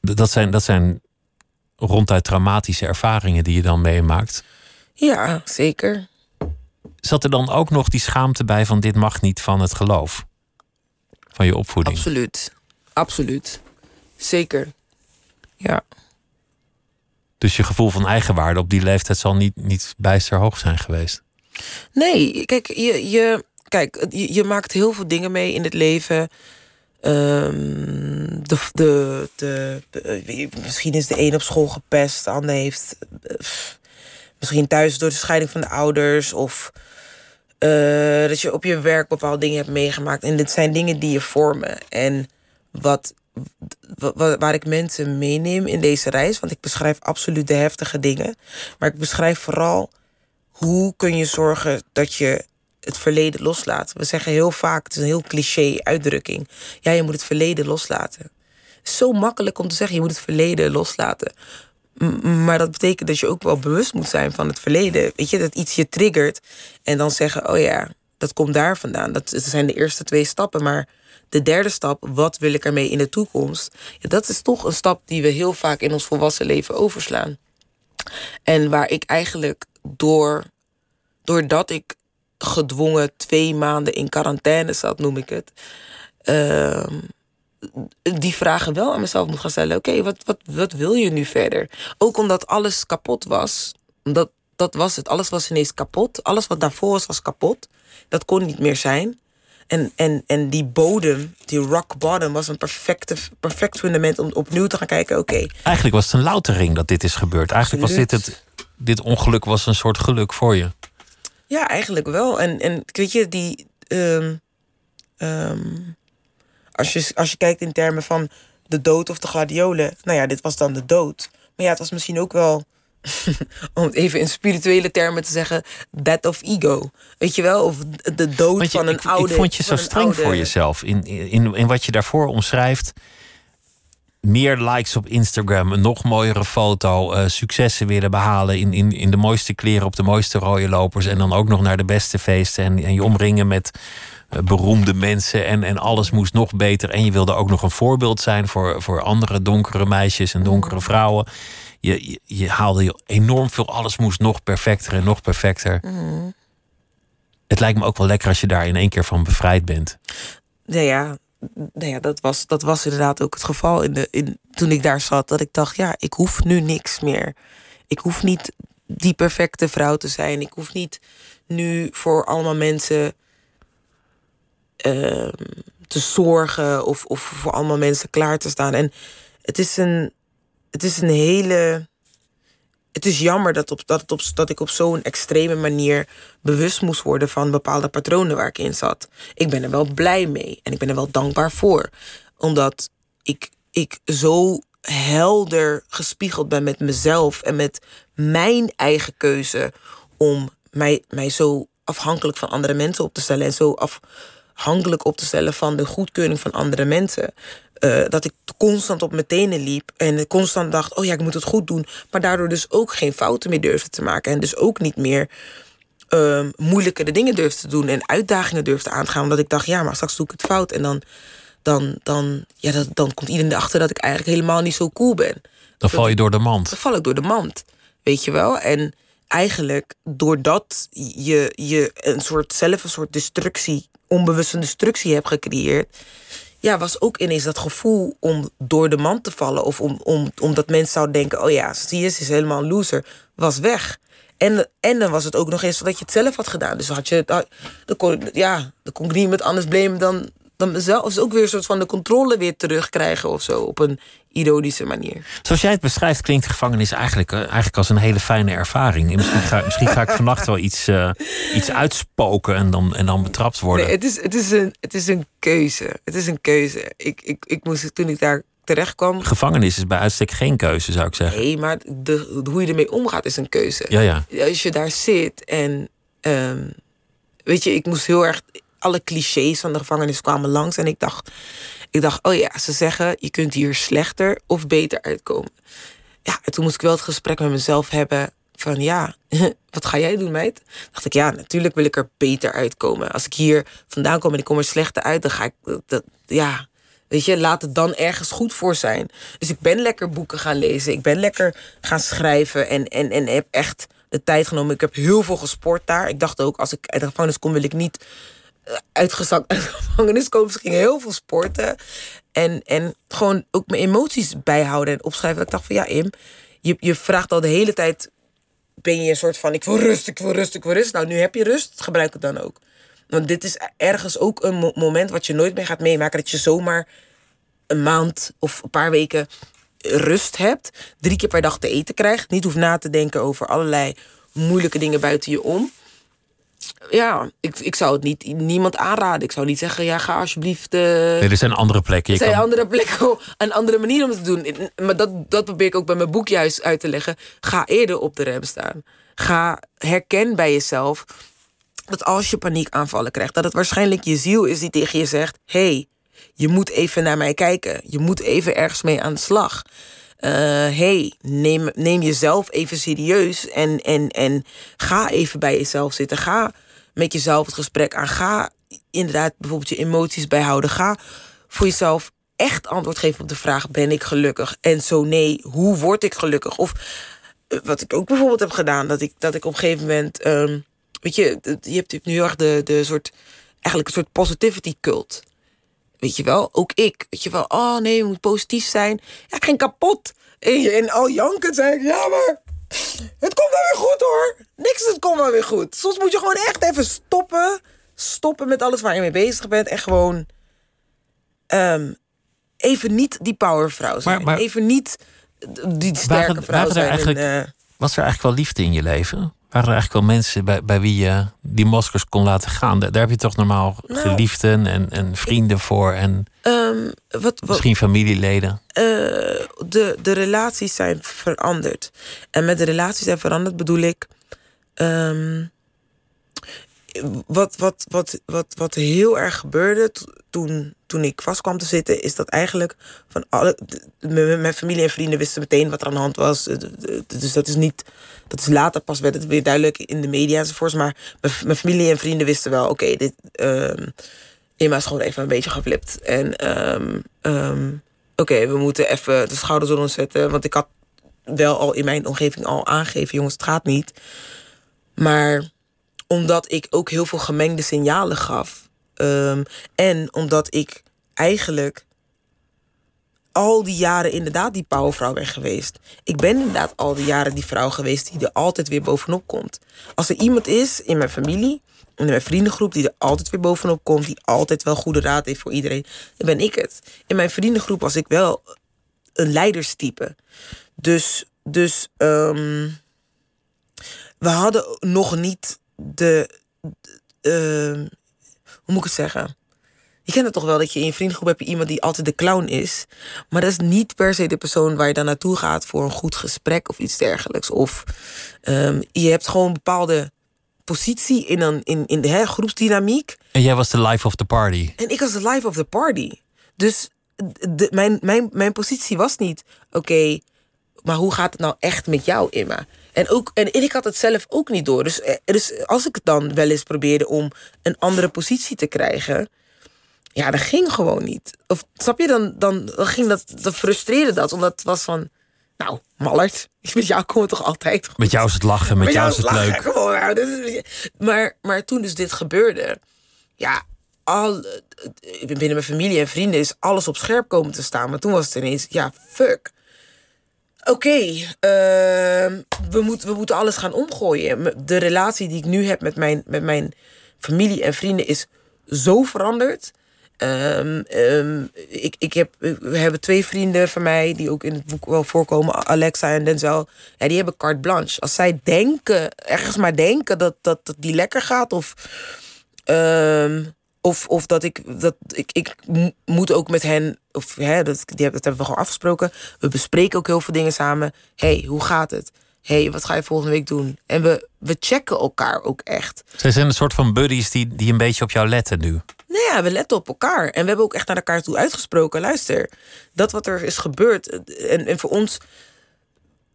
Speaker 2: Dat, zijn, dat zijn ronduit traumatische ervaringen die je dan meemaakt.
Speaker 3: Ja, zeker.
Speaker 2: Zat er dan ook nog die schaamte bij van dit mag niet van het geloof? Van je opvoeding?
Speaker 3: Absoluut. Absoluut. Zeker. Ja.
Speaker 2: Dus je gevoel van eigenwaarde op die leeftijd zal niet, niet bijster hoog zijn geweest?
Speaker 3: Nee, kijk, je, je, kijk, je, maakt heel veel dingen mee in het leven. Ehm, de, de, de, de- misschien is de een op school gepest, de ander heeft eh, misschien thuis door de scheiding van de ouders of eh, dat je op je werk bepaalde dingen hebt meegemaakt. En dit zijn dingen die je vormen. En wat, wa- wa- waar ik mensen meeneem in deze reis, want ik beschrijf absoluut de heftige dingen, maar ik beschrijf vooral hoe kun je zorgen dat je het verleden loslaat. We zeggen heel vaak, het is een heel cliché uitdrukking. Ja, je moet het verleden loslaten. Zo makkelijk om te zeggen, je moet het verleden loslaten. Maar dat betekent dat je ook wel bewust moet zijn van het verleden. Weet je, dat iets je triggert. En dan zeggen, oh ja, dat komt daar vandaan. Dat zijn de eerste twee stappen. Maar de derde stap, wat wil ik ermee in de toekomst? Ja, dat is toch een stap die we heel vaak in ons volwassen leven overslaan. En waar ik eigenlijk door, doordat ik gedwongen twee maanden in quarantaine zat, noem ik het. ehm, die vragen wel aan mezelf moet gaan stellen. Oké, wat, wat, wat wil je nu verder? Ook omdat alles kapot was. Dat, dat was het. Alles was ineens kapot. Alles wat daarvoor was, was kapot. Dat kon niet meer zijn. En, en, en die bodem, die rock bottom, was een perfecte, perfect fundament om opnieuw te gaan kijken. Oké,
Speaker 2: Eigenlijk was het een loutering dat dit is gebeurd. Eigenlijk was dit het. Dit ongeluk was een soort geluk voor je.
Speaker 3: Ja, eigenlijk wel. En, en weet je, die. ehm, ehm, als, je, als je kijkt in termen van de dood of de gladiolen. Nou ja, dit was dan de dood. Maar ja, het was misschien ook wel. om het even in spirituele termen te zeggen. Death of ego. Weet je wel? Of de dood
Speaker 2: je-
Speaker 3: van een
Speaker 2: ik,
Speaker 3: oude.
Speaker 2: ik vond je zo streng
Speaker 3: oude-
Speaker 2: voor jezelf. In, in, in wat je daarvoor omschrijft. Meer likes op Instagram, een nog mooiere foto, eh, successen willen behalen in, in, in de mooiste kleren op de mooiste rode lopers. En dan ook nog naar de beste feesten. En, en je omringen met eh, beroemde mensen. En, en alles moest nog beter. En je wilde ook nog een voorbeeld zijn voor, voor andere donkere meisjes en donkere vrouwen. Je, je, je haalde je enorm veel. Alles moest nog perfecter en nog perfecter. Het lijkt me ook wel lekker als je daar in één keer van bevrijd bent.
Speaker 3: Nou ja, nou ja dat, was, dat was inderdaad ook het geval in de, in, toen ik daar zat. Dat ik dacht, ja, ik hoef nu niks meer. Ik hoef niet die perfecte vrouw te zijn. Ik hoef niet nu voor allemaal mensen ehm, te zorgen of, of voor allemaal mensen klaar te staan. En het is een, het is een hele. Het is jammer dat, op, dat, dat ik op zo'n extreme manier bewust moest worden van bepaalde patronen waar ik in zat. Ik ben er wel blij mee en ik ben er wel dankbaar voor. Omdat ik, ik zo helder gespiegeld ben met mezelf en met mijn eigen keuze om mij, mij zo afhankelijk van andere mensen op te stellen en zo afhankelijk op te stellen van de goedkeuring van andere mensen. Eh, dat ik constant op mijn tenen liep en constant dacht: oh ja, ik moet het goed doen. Maar daardoor dus ook geen fouten meer durfde te maken. En dus ook niet meer ehm moeilijkere dingen durfde te doen en uitdagingen durfde aan te gaan. Omdat ik dacht: ja, maar straks doe ik het fout. En dan, dan, dan, ja, dat, dan komt iedereen erachter dat ik eigenlijk helemaal niet zo cool ben.
Speaker 2: Dan val je door de mand.
Speaker 3: Dan val ik door de mand. Weet je wel? En eigenlijk, doordat je, je een soort, zelf een soort destructie, onbewuste destructie hebt gecreëerd. Ja, was ook ineens dat gevoel om door de mand te vallen. Of om, om, omdat mensen zouden denken: oh ja, ze is helemaal een loser. Was weg. En, en dan was het ook nog eens dat je het zelf had gedaan. Dus had je, had- dan kon, ja, dan kon ik niet met anders blamen dan, dan mezelf. Ook weer een soort van de controle weer terugkrijgen of zo. Op een ironische manier.
Speaker 2: Zoals jij het beschrijft, klinkt gevangenis eigenlijk, eh, eigenlijk als een hele fijne ervaring. En misschien, ga, misschien ga ik vannacht wel iets, eh, iets uitspoken en dan, en dan betrapt worden.
Speaker 3: Nee, het is, het, is een, het is een keuze. Het is een keuze. Ik, ik, ik moest toen ik daar terecht kwam.
Speaker 2: Gevangenis is bij uitstek geen keuze, zou ik zeggen.
Speaker 3: Nee, maar de, de- hoe je ermee omgaat is een keuze.
Speaker 2: Ja, ja.
Speaker 3: Als je daar zit en. ehm, weet je, ik moest heel erg. Alle clichés van de gevangenis kwamen langs. En ik dacht, ik dacht, oh ja, ze zeggen je kunt hier slechter of beter uitkomen. Ja, en toen moest ik wel het gesprek met mezelf hebben. Van ja, wat ga jij doen, meid? Dacht ik, ja, natuurlijk wil ik er beter uitkomen. Als ik hier vandaan kom en ik kom er slechter uit, dan ga ik. Dat, ja, weet je, laat het dan ergens goed voor zijn. Dus ik ben lekker boeken gaan lezen. Ik ben lekker gaan schrijven en, en, en heb echt de tijd genomen. Ik heb heel veel gesport daar. Ik dacht ook, als ik uit de gevangenis kom, wil ik niet uitgezakt uit de gevangenis komen. Dus ik ging heel veel sporten. En, en gewoon ook mijn emoties bijhouden en opschrijven. Dat ik dacht van ja, Im, je, je vraagt al de hele tijd ben je een soort van: ik wil rust, ik wil rust, ik wil rust. Nou, nu heb je rust, gebruik het dan ook. Want dit is ergens ook een moment wat je nooit meer gaat meemaken. Dat je zomaar een maand of een paar weken rust hebt. Drie keer per dag te eten krijgt. Niet hoeft na te denken over allerlei moeilijke dingen buiten je om. Ja, ik, ik zou het niet niemand aanraden. Ik zou niet zeggen, ja, ga alsjeblieft. Uh,
Speaker 2: er zijn andere plekken.
Speaker 3: Er zijn andere plekken, een andere manier om het te doen. Maar dat, dat probeer ik ook bij mijn boek juist uit te leggen. Ga eerder op de rem staan. Ga herken bij jezelf dat als je paniekaanvallen krijgt, dat het waarschijnlijk je ziel is die tegen je zegt: hey, je moet even naar mij kijken. Je moet even ergens mee aan de slag. Uh, hey, neem, neem jezelf even serieus en, en, en ga even bij jezelf zitten. Ga met jezelf het gesprek aan. Ga inderdaad bijvoorbeeld je emoties bijhouden. Ga voor jezelf echt antwoord geven op de vraag: ben ik gelukkig? En zo nee, hoe word ik gelukkig? Of eh, wat ik ook bijvoorbeeld heb gedaan, dat ik, dat ik op een gegeven moment, um, weet je, je hebt nu heel de, de soort, eigenlijk een soort positivity cult. Weet je wel, ook ik. Weet je wel, oh nee, je moet positief zijn. Ja, ik ging kapot. En, en al janken zei ik, ja maar, het komt wel weer goed hoor. Niks, het komt wel weer goed. Soms moet je gewoon echt even stoppen. Stoppen met alles waar je mee bezig bent. En gewoon um, even niet die powervrouw zijn. Maar, even niet die sterke vrouw zijn.
Speaker 2: Eigenlijk, en, uh, was er eigenlijk wel liefde in je leven? Waren er eigenlijk wel mensen bij, bij wie je die maskers kon laten gaan? Daar, heb je toch normaal nou, geliefden en, en vrienden voor en um, wat, wat, misschien familieleden? Uh,
Speaker 3: de, de relaties zijn veranderd. En met de relaties zijn veranderd bedoel ik. Um, wat, wat, wat, wat, wat heel erg gebeurde toen, toen ik vast kwam te zitten, is dat eigenlijk van alle. Mijn familie en vrienden wisten meteen wat er aan de hand was. Dus dat is niet. Dat is later pas werd het weer duidelijk in de media enzovoorts. Maar mijn, familie en vrienden wisten wel, oké, dit. Um, Emma is gewoon even een beetje geflipt. En um, um, oké, we moeten even de schouders eronder zetten. Want ik had wel al in mijn omgeving al aangegeven, jongens, het gaat niet. Maar omdat ik ook heel veel gemengde signalen gaf. Um, en omdat ik eigenlijk al die jaren inderdaad die powervrouw ben geweest. Ik ben inderdaad al die jaren die vrouw geweest die er altijd weer bovenop komt. Als er iemand is in mijn familie, in mijn vriendengroep, die er altijd weer bovenop komt, die altijd wel goede raad heeft voor iedereen, dan ben ik het. In mijn vriendengroep was ik wel een leiderstype. Dus, dus um, we hadden nog niet de. Uh, hoe moet ik het zeggen? Je kent het toch wel dat je in je vriendengroep hebt iemand die altijd de clown is. Maar dat is niet per se de persoon waar je dan naartoe gaat voor een goed gesprek of iets dergelijks. Of um, je hebt gewoon een bepaalde positie in, een, in, in de hè, groepsdynamiek.
Speaker 2: En jij was de life of the party.
Speaker 3: En ik was de life of the party. Dus de, mijn, mijn, mijn positie was niet, oké, maar hoe gaat het nou echt met jou, Emma? En, ook, en ik had het zelf ook niet door. Dus, eh, dus als ik het dan wel eens probeerde om een andere positie te krijgen. Ja, dat ging gewoon niet. Of snap je, dan, dan, dan ging dat, dan frustreerde dat. Omdat het was van, nou, Mallert, met jou komen we toch altijd goed.
Speaker 2: Met jou is het lachen, met, jou is het leuk.
Speaker 3: Gewoon, nou, maar, maar toen dus dit gebeurde, ja, al, binnen mijn familie en vrienden is alles op scherp komen te staan. Maar toen was het ineens, ja, fuck. Oké, ehm, we, moeten we moeten alles gaan omgooien. De relatie die ik nu heb met mijn, met mijn familie en vrienden is zo veranderd. Um, um, ik, ik heb, we hebben twee vrienden van mij die ook in het boek wel voorkomen, Alexa en Denzel. Ja, die hebben carte blanche. Als zij denken, ergens maar denken dat, dat, dat die lekker gaat of of, of dat ik, dat ik, ik moet ook met hen, of hè, dat, die, dat hebben we gewoon afgesproken. We bespreken ook heel veel dingen samen. hey, hoe gaat het? hey, wat ga je volgende week doen? En we, we checken elkaar ook echt.
Speaker 2: Zij zijn een soort van buddies die, die een beetje op jou letten nu.
Speaker 3: Nou ja, we letten op elkaar. En we hebben ook echt naar elkaar toe uitgesproken. Luister, dat wat er is gebeurd. En, en voor ons,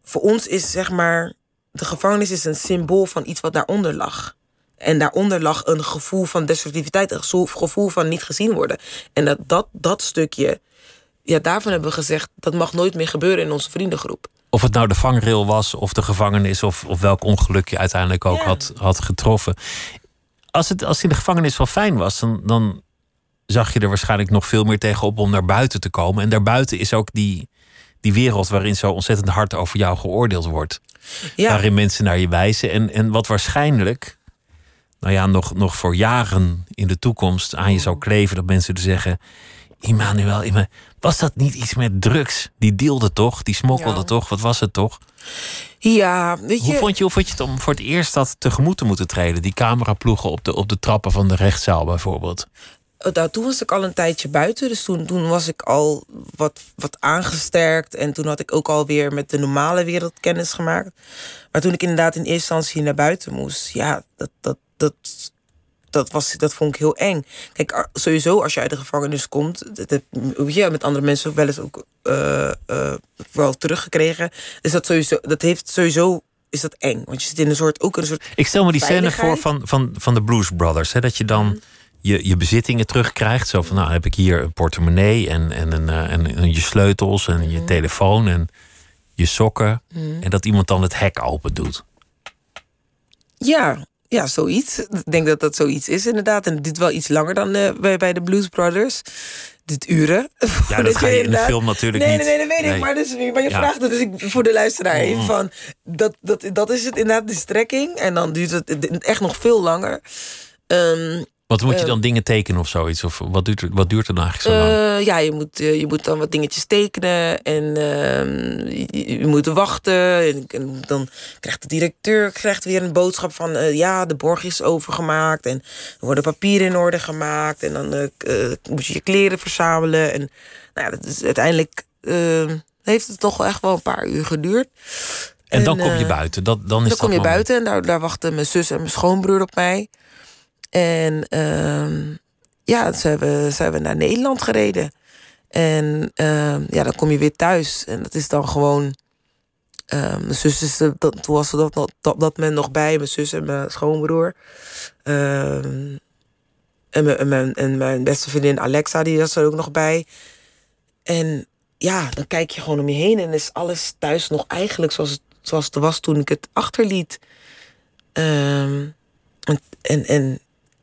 Speaker 3: voor ons is zeg maar, de gevangenis is een symbool van iets wat daaronder lag. En daaronder lag een gevoel van destructiviteit, een gevoel van niet gezien worden. En dat, dat, dat stukje, ja, daarvan hebben we gezegd, dat mag nooit meer gebeuren in onze vriendengroep.
Speaker 2: Of het nou de vangrail was, of de gevangenis, of, of welk ongeluk je uiteindelijk ook had, had getroffen. Als het als in de gevangenis wel fijn was, dan, dan zag je er waarschijnlijk nog veel meer tegenop om naar buiten te komen. En daarbuiten is ook die, die wereld waarin zo ontzettend hard over jou geoordeeld wordt. Ja. Waarin mensen naar je wijzen. En, en wat waarschijnlijk nou ja, nog, nog voor jaren in de toekomst aan je zou kleven. Dat mensen er zeggen: Immanuel, Imma- was dat niet iets met drugs? Die deelde toch? Die smokkelde
Speaker 3: Ja.
Speaker 2: toch? Wat was het toch?
Speaker 3: Ja, weet je.
Speaker 2: Hoe vond je, hoe vond je het om voor het eerst dat tegemoet te moeten treden? Die cameraploegen op de, op de trappen van de rechtszaal bijvoorbeeld.
Speaker 3: Oh, nou, toen was ik al een tijdje buiten. Dus toen, toen was ik al wat, wat aangesterkt. En toen had ik ook alweer met de normale wereld kennis gemaakt. Maar toen ik inderdaad in eerste instantie naar buiten moest, ja, dat, dat, dat, dat, was, dat vond ik heel eng. Kijk, sowieso als je uit de gevangenis komt, dat heb je met andere mensen wel eens ook eh, eh, wel teruggekregen. Dus dat sowieso, dat heeft sowieso is dat eng. Want je zit in een soort, ook een soort
Speaker 2: Ik stel me die scène voor van, van, van de Blues Brothers. Hè, dat je dan je, je bezittingen terugkrijgt. Zo van, nou heb ik hier een portemonnee en, en, een, eh, en, en je sleutels en je telefoon en je sokken. En dat iemand dan het hek open doet.
Speaker 3: Ja, ja, zoiets. Ik denk dat dat zoiets is, inderdaad. En dit wel iets langer dan eh, bij, bij de Blues Brothers. Dit uren.
Speaker 2: Ja, dat ga je in de film natuurlijk
Speaker 3: nee,
Speaker 2: niet.
Speaker 3: Nee, nee, dat weet
Speaker 2: Nee.
Speaker 3: ik. Maar, dus, maar je
Speaker 2: Ja.
Speaker 3: vraagt het dus ik, voor de luisteraar even
Speaker 2: Mm.
Speaker 3: van... Dat, dat, dat is het inderdaad, de strekking. En dan duurt het echt nog veel langer. Ehm,
Speaker 2: Wat moet je
Speaker 3: Eh.
Speaker 2: dan dingen tekenen of zoiets? Of wat duurt, wat duurt er dan eigenlijk zo lang?
Speaker 3: Eh, ja, je moet, eh, je moet dan wat dingetjes tekenen en ehm, je, je moet wachten. En, en dan krijgt de directeur krijgt weer een boodschap van... ja, de borg is overgemaakt en er worden papieren in orde gemaakt. En dan moet je je kleren verzamelen. En nou ja, dat is, uiteindelijk eh, heeft het toch echt wel een paar uur geduurd.
Speaker 2: en dan kom je buiten. Dat, dan is
Speaker 3: Dan
Speaker 2: dat
Speaker 3: kom je
Speaker 2: moment.
Speaker 3: buiten en daar, daar wachten mijn zus en mijn schoonbroer op mij. En ehm, ja, ze hebben, ze hebben naar Nederland gereden. En ehm, ja, dan kom je weer thuis. En dat is dan gewoon. ehm, mijn zus is toen was er dat, dat, dat, men nog bij, mijn zus en mijn schoonbroer. En, mijn, en, mijn, en mijn beste vriendin Alexa, die was er ook nog bij. En ja, dan kijk je gewoon om je heen en is alles thuis nog eigenlijk zoals het, zoals het was toen ik het achterliet. En, en,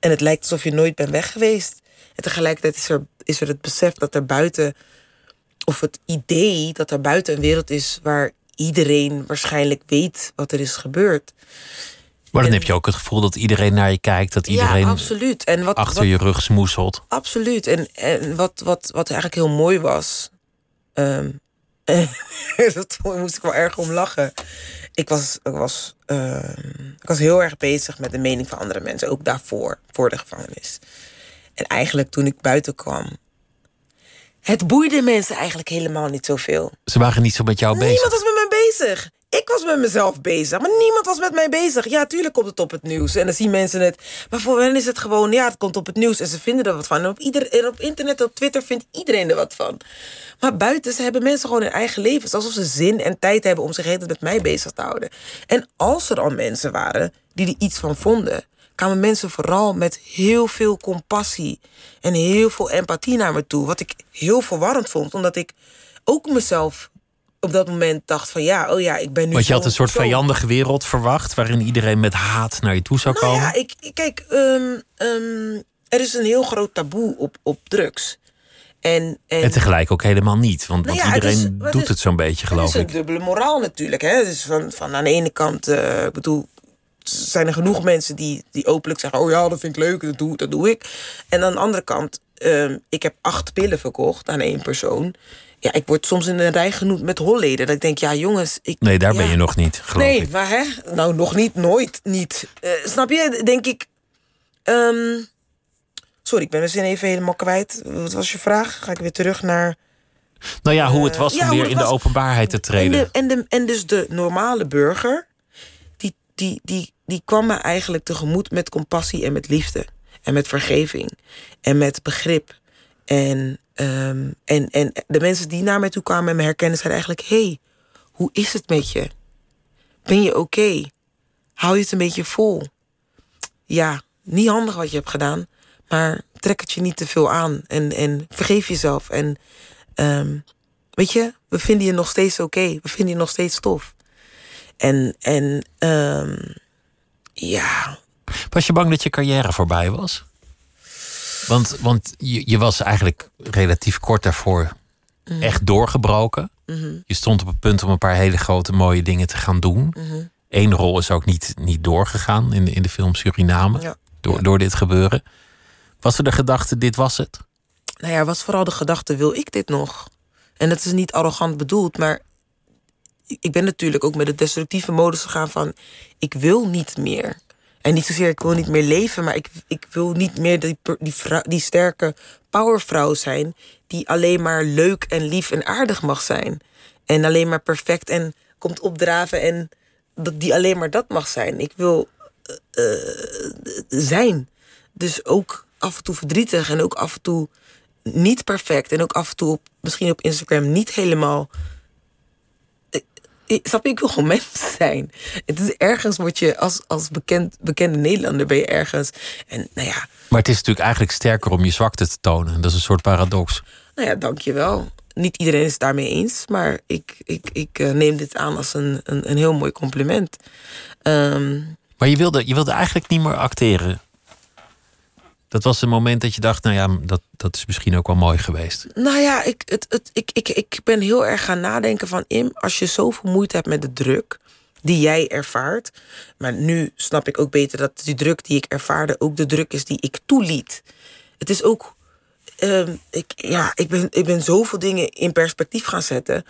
Speaker 3: en het lijkt alsof je nooit bent weg geweest. En tegelijkertijd is er, is er het besef dat er buiten, of het idee dat er buiten een wereld is waar iedereen waarschijnlijk weet wat er is gebeurd.
Speaker 2: Maar dan
Speaker 3: en-
Speaker 2: heb je ook het gevoel dat iedereen naar je kijkt. Dat iedereen
Speaker 3: ja, absoluut. En wat,
Speaker 2: achter
Speaker 3: wat,
Speaker 2: je rug smoeselt.
Speaker 3: Absoluut. En, en wat, wat, wat eigenlijk heel mooi was. ehm, dat moest ik wel erg om lachen. Ik was, ik, was, ehm, ik was heel erg bezig met de mening van andere mensen. Ook daarvoor, voor de gevangenis. En eigenlijk toen ik buiten kwam. Het boeide mensen eigenlijk helemaal niet zoveel.
Speaker 2: Ze waren niet zo met jou bezig.
Speaker 3: Niemand was met mij Ik was met mezelf bezig, maar niemand was met mij bezig. Ja, tuurlijk komt het op het nieuws en dan zien mensen het. Maar voor hen is het gewoon, ja, het komt op het nieuws en ze vinden er wat van. En op, ieder, en op internet, op Twitter vindt iedereen er wat van. Maar buiten, ze hebben mensen gewoon hun eigen levens. Alsof ze zin en tijd hebben om zich helemaal met mij bezig te houden. En als er al mensen waren die er iets van vonden, kwamen mensen vooral met heel veel compassie en heel veel empathie naar me toe. Wat ik heel verwarrend vond, omdat ik ook mezelf op dat moment dacht van ja, oh ja, ik ben nu.
Speaker 2: Want je had een soort
Speaker 3: persoon.
Speaker 2: vijandige wereld verwacht. waarin iedereen met haat naar je toe zou
Speaker 3: Nou
Speaker 2: komen.
Speaker 3: ja, ik, ik- kijk, ehm, ehm, er is een heel groot taboe op, op drugs. En, en,
Speaker 2: En tegelijk ook helemaal niet. Want,
Speaker 3: Nou
Speaker 2: want
Speaker 3: het
Speaker 2: iedereen
Speaker 3: is- het
Speaker 2: doet
Speaker 3: is-
Speaker 2: het zo'n beetje,
Speaker 3: het
Speaker 2: geloof
Speaker 3: is een
Speaker 2: ik.
Speaker 3: dubbele moraal natuurlijk. Hè? Dus van, van aan de ene kant, eh, ik bedoel, zijn er genoeg mensen die, die openlijk zeggen: Oh ja, dat vind ik leuk, dat doe, dat doe ik. En aan de andere kant, ehm, ik heb acht pillen verkocht aan één persoon. Ja, ik word soms in een rij genoemd met holleden. Dat ik denk, ja, jongens. Ik,
Speaker 2: Nee, daar ben je nog niet, geloof
Speaker 3: nee,
Speaker 2: ik.
Speaker 3: maar hè? Nou, nog niet, nooit niet. Eh, snap je? Denk ik. ehm, sorry, ik ben mijn zin even helemaal kwijt. Wat was je vraag? Ga ik weer terug naar.
Speaker 2: Nou ja, hoe het was
Speaker 3: ja,
Speaker 2: om weer in de
Speaker 3: was.
Speaker 2: openbaarheid te
Speaker 3: En,
Speaker 2: treden.
Speaker 3: de, en, de, en dus de normale burger, die, die, die, die kwam me eigenlijk tegemoet met compassie en met liefde. En met vergeving. En met begrip. En, ehm, en, en de mensen die naar mij toe kwamen en me herkennen, zeiden eigenlijk: hey, hoe is het met je? Ben je oké? Hou je het een beetje vol? Ja, niet handig wat je hebt gedaan, maar trek het je niet te veel aan. En, en vergeef jezelf. En ehm, weet je, we vinden je nog steeds oké. We vinden je nog steeds tof. En, en ehm, ja,
Speaker 2: Was je bang dat je carrière voorbij was? Want, want je, je was eigenlijk relatief kort daarvoor
Speaker 3: Mhm.
Speaker 2: echt doorgebroken. Je stond op het punt om een paar hele grote mooie dingen te gaan doen.
Speaker 3: Mhm.
Speaker 2: Eén rol is ook niet, niet doorgegaan in de, in de film Suriname.
Speaker 3: Ja.
Speaker 2: door, door dit gebeuren. Was er de gedachte, dit was het?
Speaker 3: Nou ja, was vooral de gedachte, wil ik dit nog? En dat is niet arrogant bedoeld, maar ik ben natuurlijk ook met de destructieve modus gegaan van ik wil niet meer. En niet zozeer ik wil niet meer leven, maar ik, ik wil niet meer die, die, die sterke powervrouw zijn die alleen maar leuk en lief en aardig mag zijn. En alleen maar perfect en komt opdraven en dat die alleen maar dat mag zijn. Ik wil uh, zijn. Dus ook af en toe verdrietig en ook af en toe niet perfect. En ook af en toe misschien op Instagram niet helemaal. Ik, snap je, ik wil gewoon mens zijn. Het is ergens word je als, als bekend, bekende Nederlander ben je ergens. En nou ja.
Speaker 2: Maar het is natuurlijk eigenlijk sterker om je zwakte te tonen. Dat is een soort paradox.
Speaker 3: Nou ja, dankjewel. Niet iedereen is het daarmee eens, maar ik, ik, ik neem dit aan als een, een, een heel mooi compliment. Um,
Speaker 2: maar je wilde, je wilde eigenlijk niet meer acteren. Dat was een moment dat je dacht, nou ja, dat, dat is misschien ook wel mooi geweest.
Speaker 3: Nou ja, ik, het, het, ik, ik, ik ben heel erg gaan nadenken van... Im, als je zoveel moeite hebt met de druk die jij ervaart... maar nu snap ik ook beter dat die druk die ik ervaarde... ook de druk is die ik toeliet. Het is ook... Uh, ik, ja, ik, ben, ik ben zoveel dingen in perspectief gaan zetten...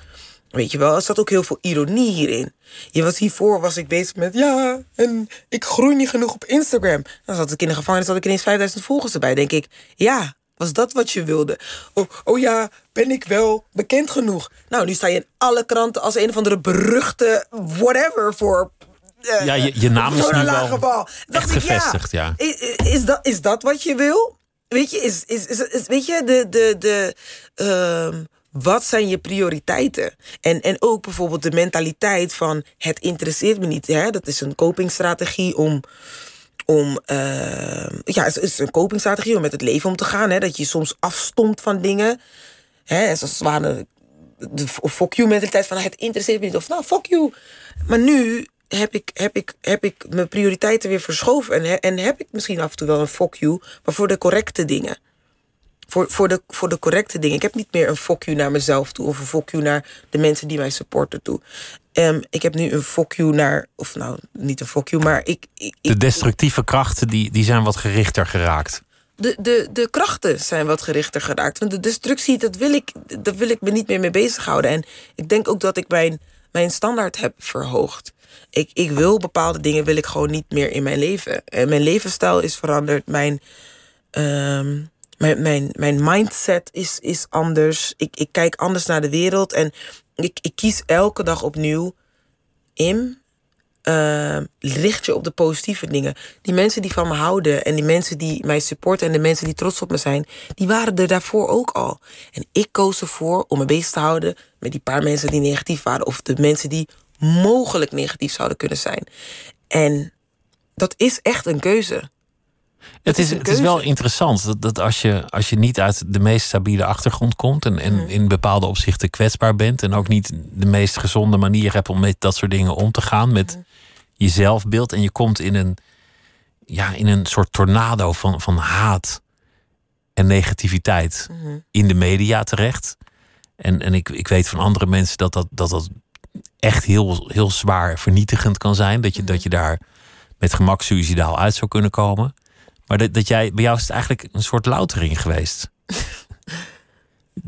Speaker 3: Weet je wel, er zat ook heel veel ironie hierin. Je was hiervoor was ik bezig met ja, en ik groei niet genoeg op Instagram. Dan zat ik in de gevangenis, had ik ineens 5000 volgers erbij. Denk ik, ja, was dat wat je wilde? Oh, oh ja, ben ik wel bekend genoeg? Nou, nu sta je in alle kranten als een of andere beruchte whatever voor.
Speaker 2: Uh, ja, je, je naam is nu wel bal. gevestigd, ja. ja.
Speaker 3: Is, is, dat, is dat wat je wil? Weet je, is, is, is, is weet je, de, de, de, uh, wat zijn je prioriteiten? En, en ook bijvoorbeeld de mentaliteit van het interesseert me niet. Hè? Dat is een copingstrategie om. om uh, ja, het is een copingstrategie om met het leven om te gaan. Hè? Dat je soms afstomt van dingen. Hè? Zoals waren de fuck you mentaliteit van het interesseert me niet. Of nou, fuck you. Maar nu heb ik, heb ik, heb ik mijn prioriteiten weer verschoven. En, en heb ik misschien af en toe wel een fuck you, maar voor de correcte dingen. Voor, voor, de, voor de correcte dingen. Ik heb niet meer een fuck you naar mezelf toe. Of een fuck you naar de mensen die mij supporten toe. Um, ik heb nu een fuck you naar. Of nou, niet een fuck you, maar ik. ik
Speaker 2: de destructieve krachten die, die zijn wat gerichter geraakt.
Speaker 3: De, de, de krachten zijn wat gerichter geraakt. Want de destructie, dat wil ik, dat wil ik me niet meer mee bezighouden. En ik denk ook dat ik mijn, mijn standaard heb verhoogd. Ik, ik wil bepaalde dingen, wil ik gewoon niet meer in mijn leven. En mijn levensstijl is veranderd. Mijn. Um, mijn, mijn, mijn mindset is, is anders. Ik, ik kijk anders naar de wereld. En ik, ik kies elke dag opnieuw in. Uh, richt je op de positieve dingen. Die mensen die van me houden en die mensen die mij supporten en de mensen die trots op me zijn, die waren er daarvoor ook al. En ik koos ervoor om me bezig te houden met die paar mensen die negatief waren of de mensen die mogelijk negatief zouden kunnen zijn. En dat is echt een keuze.
Speaker 2: Het is, het is wel interessant dat, dat als, je, als je niet uit de meest stabiele achtergrond komt en, en mhm. in bepaalde opzichten kwetsbaar bent en ook niet de meest gezonde manier hebt om met dat soort dingen om te gaan, met mm. je zelfbeeld en je komt in een, ja, in een soort tornado van, van haat en negativiteit mhm. in de media terecht. En, en ik, ik weet van andere mensen dat dat, dat, dat echt heel, heel zwaar vernietigend kan zijn. Dat je, dat je daar met gemak suicidaal uit zou kunnen komen. Maar dat, dat jij, bij jou is het eigenlijk een soort loutering geweest.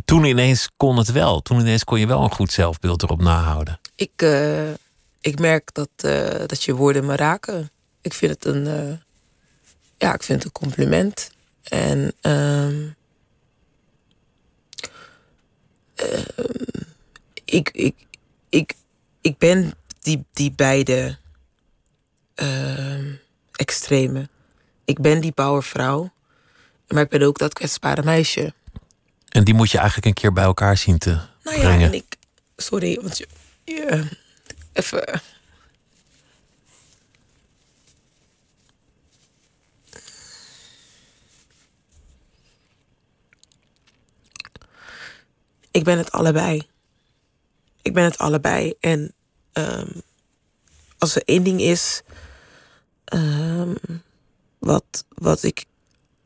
Speaker 2: Toen ineens kon het wel. Toen ineens kon je wel een goed zelfbeeld erop nahouden.
Speaker 3: Ik, uh, ik merk dat, uh, dat je woorden me raken. Ik vind het een, uh, ja, ik vind het een compliment. En um, ik, ik, ik, ik ben die, die beide extreme ik ben die powervrouw, maar ik ben ook dat kwetsbare meisje.
Speaker 2: En die moet je eigenlijk een keer bij elkaar zien te nou brengen. Ja, en
Speaker 3: ik, sorry, want je, je even. Ik ben het allebei. Ik ben het allebei. En um, als er één ding is. Um, wat, wat ik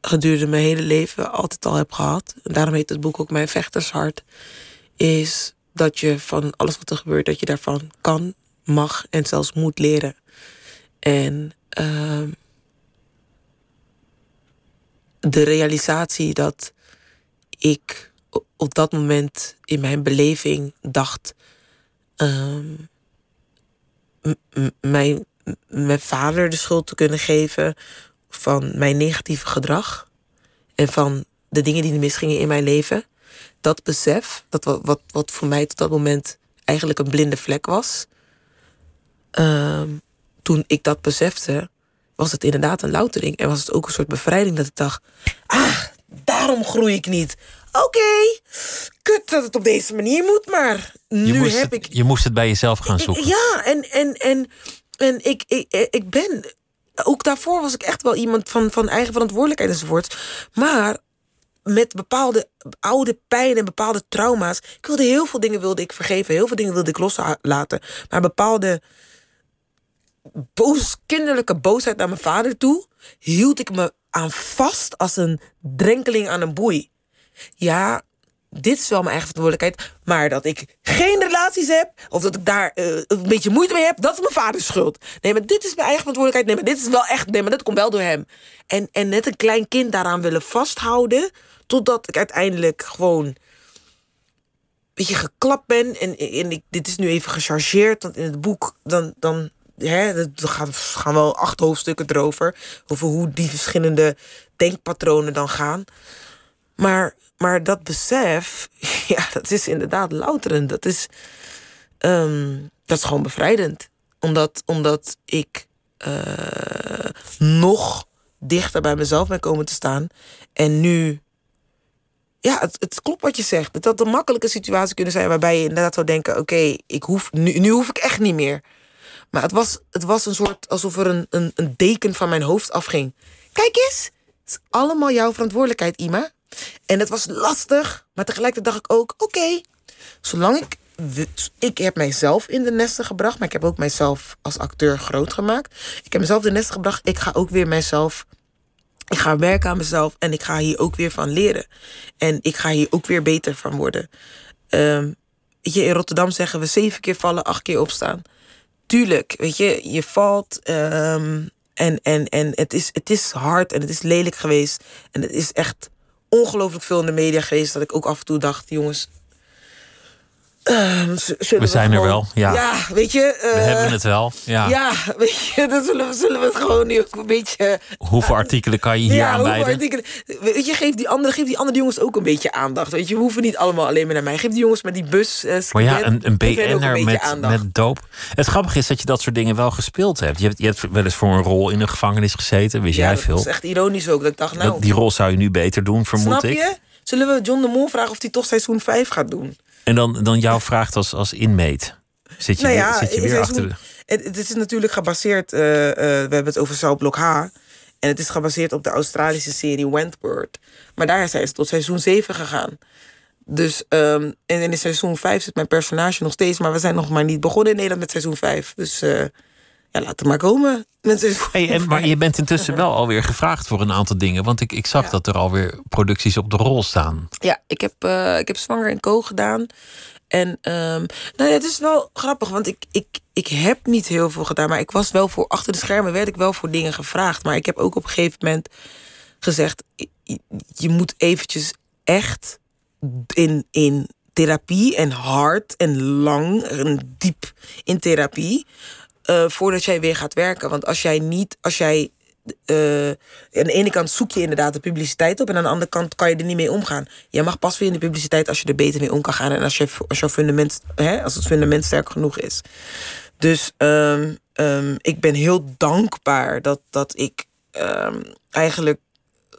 Speaker 3: gedurende mijn hele leven altijd al heb gehad. En daarom heet het boek ook Mijn Vechtershart. Is dat je van alles wat er gebeurt, dat je daarvan kan, mag en zelfs moet leren. En uh, de realisatie dat ik op dat moment in mijn beleving dacht. ehm, mijn, mijn vader de schuld te kunnen geven van mijn negatieve gedrag en van de dingen die misgingen in mijn leven. Dat besef, dat wat, wat, wat voor mij tot dat moment eigenlijk een blinde vlek was. ehm, toen ik dat besefte, was het inderdaad een loutering. En was het ook een soort bevrijding dat ik dacht... Ah, daarom groei ik niet. Oké, kut dat het op deze manier moet, maar nu heb
Speaker 2: het,
Speaker 3: ik...
Speaker 2: je moest het bij jezelf gaan zoeken.
Speaker 3: Ja, en, en, en, en ik, ik, ik ben... Ook daarvoor was ik echt wel iemand van, van eigen verantwoordelijkheid enzovoort. Maar met bepaalde oude pijn en bepaalde trauma's. Ik wilde heel veel dingen wilde ik vergeven. Heel veel dingen wilde ik loslaten. Maar bepaalde boos, kinderlijke boosheid naar mijn vader toe... hield ik me aan vast als een drenkeling aan een boei. Ja, dit is wel mijn eigen verantwoordelijkheid. Maar dat ik geen relaties heb, of dat ik daar eh, een beetje moeite mee heb, dat is mijn vaders schuld. Nee, maar dit is mijn eigen verantwoordelijkheid. Nee, maar dit is wel echt. Nee, maar dat komt wel door hem. En, en net een klein kind daaraan willen vasthouden. Totdat ik uiteindelijk gewoon. een beetje geklapt ben. En, en ik, dit is nu even gechargeerd. Want in het boek. dan. dan Hè, er gaan, gaan wel acht hoofdstukken erover. Over hoe die verschillende denkpatronen dan gaan. Maar, maar dat besef, ja, dat is inderdaad louterend. Dat is, ehm, dat is gewoon bevrijdend. Omdat, omdat ik eh, nog dichter bij mezelf ben komen te staan. En nu, ja, het, het klopt wat je zegt. Het had een makkelijke situatie kunnen zijn waarbij je inderdaad zou denken: oké, ik hoef nu, nu hoef ik echt niet meer. Maar het was, het was een soort alsof er een, een, een deken van mijn hoofd afging. Kijk eens, het is allemaal jouw verantwoordelijkheid, Ima. En het was lastig, maar tegelijkertijd dacht ik ook: oké, zolang ik. Ik heb mijzelf in de nesten gebracht, maar ik heb ook mijzelf als acteur groot gemaakt. Ik heb mezelf in de nesten gebracht. Ik ga ook weer mijzelf. Ik ga werken aan mezelf en ik ga hier ook weer van leren. En ik ga hier ook weer beter van worden. Ehm, weet je, in Rotterdam zeggen we zeven keer vallen, acht keer opstaan. Tuurlijk, weet je, je valt. ehm, en en, en het, is, het is hard en het is lelijk geweest. En het is echt ongelooflijk veel in de media geweest. Dat ik ook af en toe dacht, jongens. Zullen
Speaker 2: We zijn er wel, ja.
Speaker 3: Ja, weet je.
Speaker 2: We
Speaker 3: eh,
Speaker 2: hebben het wel. Ja.
Speaker 3: Ja, weet je, dan zullen we, zullen we het gewoon nu ook een beetje.
Speaker 2: Hoeveel artikelen kan je hier
Speaker 3: ja,
Speaker 2: aanwijden?
Speaker 3: artikelen. Weet je, geef die, andere, geef die andere jongens ook een beetje aandacht. Weet je, we hoeven niet allemaal alleen maar naar mij. Geef die jongens met die bus. eh,
Speaker 2: Maar ja, een, een BN'er met,
Speaker 3: aandacht.
Speaker 2: met doop. Het grappige is dat je dat soort dingen wel gespeeld hebt. Je hebt, je hebt wel eens voor een rol in een gevangenis gezeten, wist
Speaker 3: ja,
Speaker 2: jij
Speaker 3: dat
Speaker 2: veel.
Speaker 3: is echt ironisch ook. Dat ik dacht, nou,
Speaker 2: Dat, die rol zou je nu beter doen, vermoed
Speaker 3: snap
Speaker 2: ik.
Speaker 3: je? Zullen we John de Mol vragen of hij toch seizoen 5 gaat doen?
Speaker 2: En dan, dan jouw vraagt als, als inmate. Zit je,
Speaker 3: nou
Speaker 2: weer, zit je weer achter de...
Speaker 3: Het, het is natuurlijk gebaseerd, eh, eh, we hebben het over celblok H. En het is gebaseerd op de Australische serie Wentworth. Maar daar zijn ze tot seizoen 7 gegaan. Dus ehm, en in seizoen 5 zit mijn personage nog steeds. Maar we zijn nog maar niet begonnen in Nederland met seizoen 5. Dus eh, ja, laat het maar komen.
Speaker 2: Hey, en, maar je bent intussen wel alweer gevraagd voor een aantal dingen. Want ik, ik zag dat er alweer producties op de rol staan.
Speaker 3: Ja, ik heb, eh, ik heb Zwanger en Co gedaan. En ehm, nou ja, het is wel grappig, want ik, ik, ik heb niet heel veel gedaan. Maar ik was wel voor, achter de schermen werd ik wel voor dingen gevraagd. Maar ik heb ook op een gegeven moment gezegd... je- je moet eventjes echt in, in therapie en hard en lang en diep in therapie... eh, voordat jij weer gaat werken. Want als jij niet, als jij eh, aan de ene kant zoek je inderdaad de publiciteit op... en aan de andere kant kan je er niet mee omgaan. Je mag pas weer in de publiciteit als je er beter mee om kan gaan... en als, je, als, jouw fundament, hè, als het fundament sterk genoeg is. Dus ehm, ehm, ik ben heel dankbaar dat, dat ik ehm, eigenlijk... eh,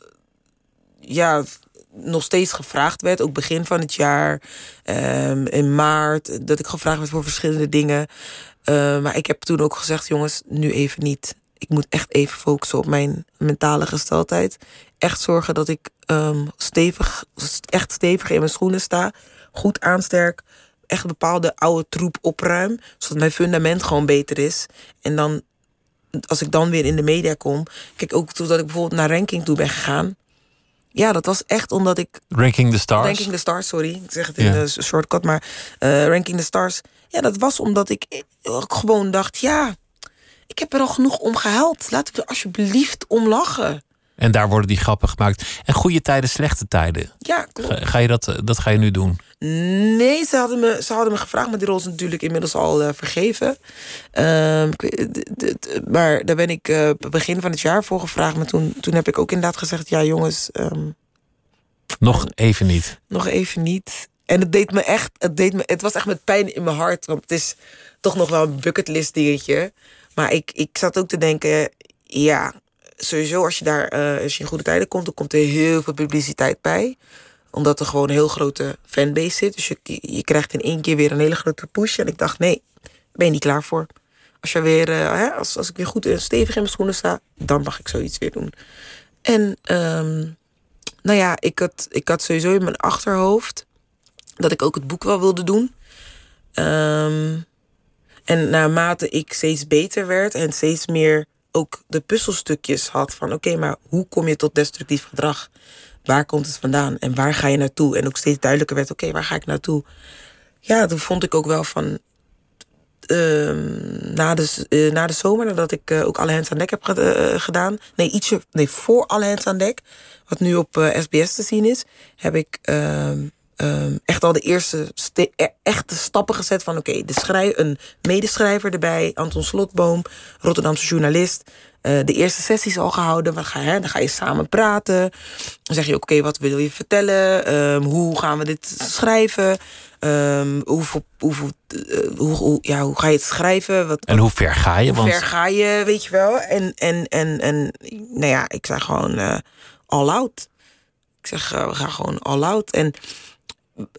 Speaker 3: ja, nog steeds gevraagd werd, ook begin van het jaar, in maart, dat ik gevraagd werd voor verschillende dingen. Eh, maar ik heb toen ook gezegd, jongens, nu even niet. Ik moet echt even focussen op mijn mentale gesteldheid. Echt zorgen dat ik ehm, stevig, echt stevig in mijn schoenen sta. Goed aansterk. Echt bepaalde oude troep opruim. Zodat mijn fundament gewoon beter is. En dan, als ik dan weer in de media kom. Kijk, ook toen dat ik bijvoorbeeld naar ranking toe ben gegaan. Ja, dat was echt omdat ik
Speaker 2: Ranking the Stars.
Speaker 3: Ranking the Stars, sorry. Ik zeg het in de shortcut, maar eh, Ranking the Stars. Ja, dat was omdat ik eh, gewoon dacht, ja, ik heb er al genoeg om gehuild. Laten we er alsjeblieft om lachen.
Speaker 2: En daar worden die grappen gemaakt. En goede tijden, slechte tijden.
Speaker 3: Ja, klopt.
Speaker 2: Ga, ga je dat, eh, dat ga je nu doen?
Speaker 3: Nee, ze hadden, me, ze hadden me gevraagd, maar die rol is natuurlijk inmiddels al uh, vergeven. Um, maar daar ben ik uh, begin van het jaar voor gevraagd. Maar toen, toen heb ik ook inderdaad gezegd: ja, jongens. Um,
Speaker 2: nog even niet.
Speaker 3: Nog even niet. En het deed me echt, het, deed me, het was echt met pijn in mijn hart. Want het is toch nog wel een bucketlist dingetje. Maar ik, ik zat ook te denken, ja, sowieso als je daar, uh, als je in goede tijden komt, dan komt er heel veel publiciteit bij. Omdat er gewoon een heel grote fanbase zit. Dus je, je krijgt in één keer weer een hele grote push. En ik dacht, nee, ben je niet klaar voor. Als, je weer, uh, hè, als, als ik weer goed en stevig in mijn schoenen sta, dan mag ik zoiets weer doen. En um, nou ja, ik had, ik had sowieso in mijn achterhoofd dat ik ook het boek wel wilde doen. Um, en naarmate ik steeds beter werd en steeds meer ook de puzzelstukjes had van oké, maar hoe kom je tot destructief gedrag? Waar komt het vandaan en waar ga je naartoe? En ook steeds duidelijker werd, oké, waar ga ik naartoe? Ja, toen vond ik ook wel van uh, na, de, uh, na de zomer, nadat ik uh, ook alle hands aan dek heb uh, gedaan. Nee, ietsje, nee, voor alle hands aan dek, wat nu op SBS te zien is, heb ik ehm, um, echt al de eerste e-, echte stappen gezet van oké, okay, schrijf een medeschrijver erbij, Anton Slotboom, Rotterdamse journalist. Uh, de eerste sessies al gehouden. Wat ga hè? Dan ga je samen praten. Dan zeg je ook, oké, okay, wat wil je vertellen? Um, hoe gaan we dit schrijven? Um, hoeveel, hoeveel, uh, hoe, hoe, ja, hoe ga je het schrijven? Wat,
Speaker 2: en hoe ver ga je?
Speaker 3: Hoe
Speaker 2: want...
Speaker 3: ver ga je, weet je wel? En, en, en, en nou ja, ik zeg gewoon uh, all out. Ik zeg, we gaan gewoon all out. En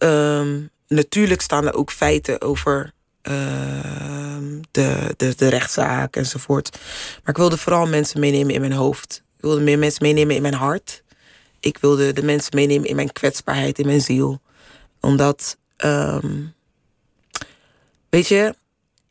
Speaker 3: um, natuurlijk staan er ook feiten over uh, de, de, de rechtszaak enzovoort. Maar ik wilde vooral mensen meenemen in mijn hoofd. Ik wilde meer mensen meenemen in mijn hart. Ik wilde de mensen meenemen in mijn kwetsbaarheid, in mijn ziel. Omdat, um, weet je,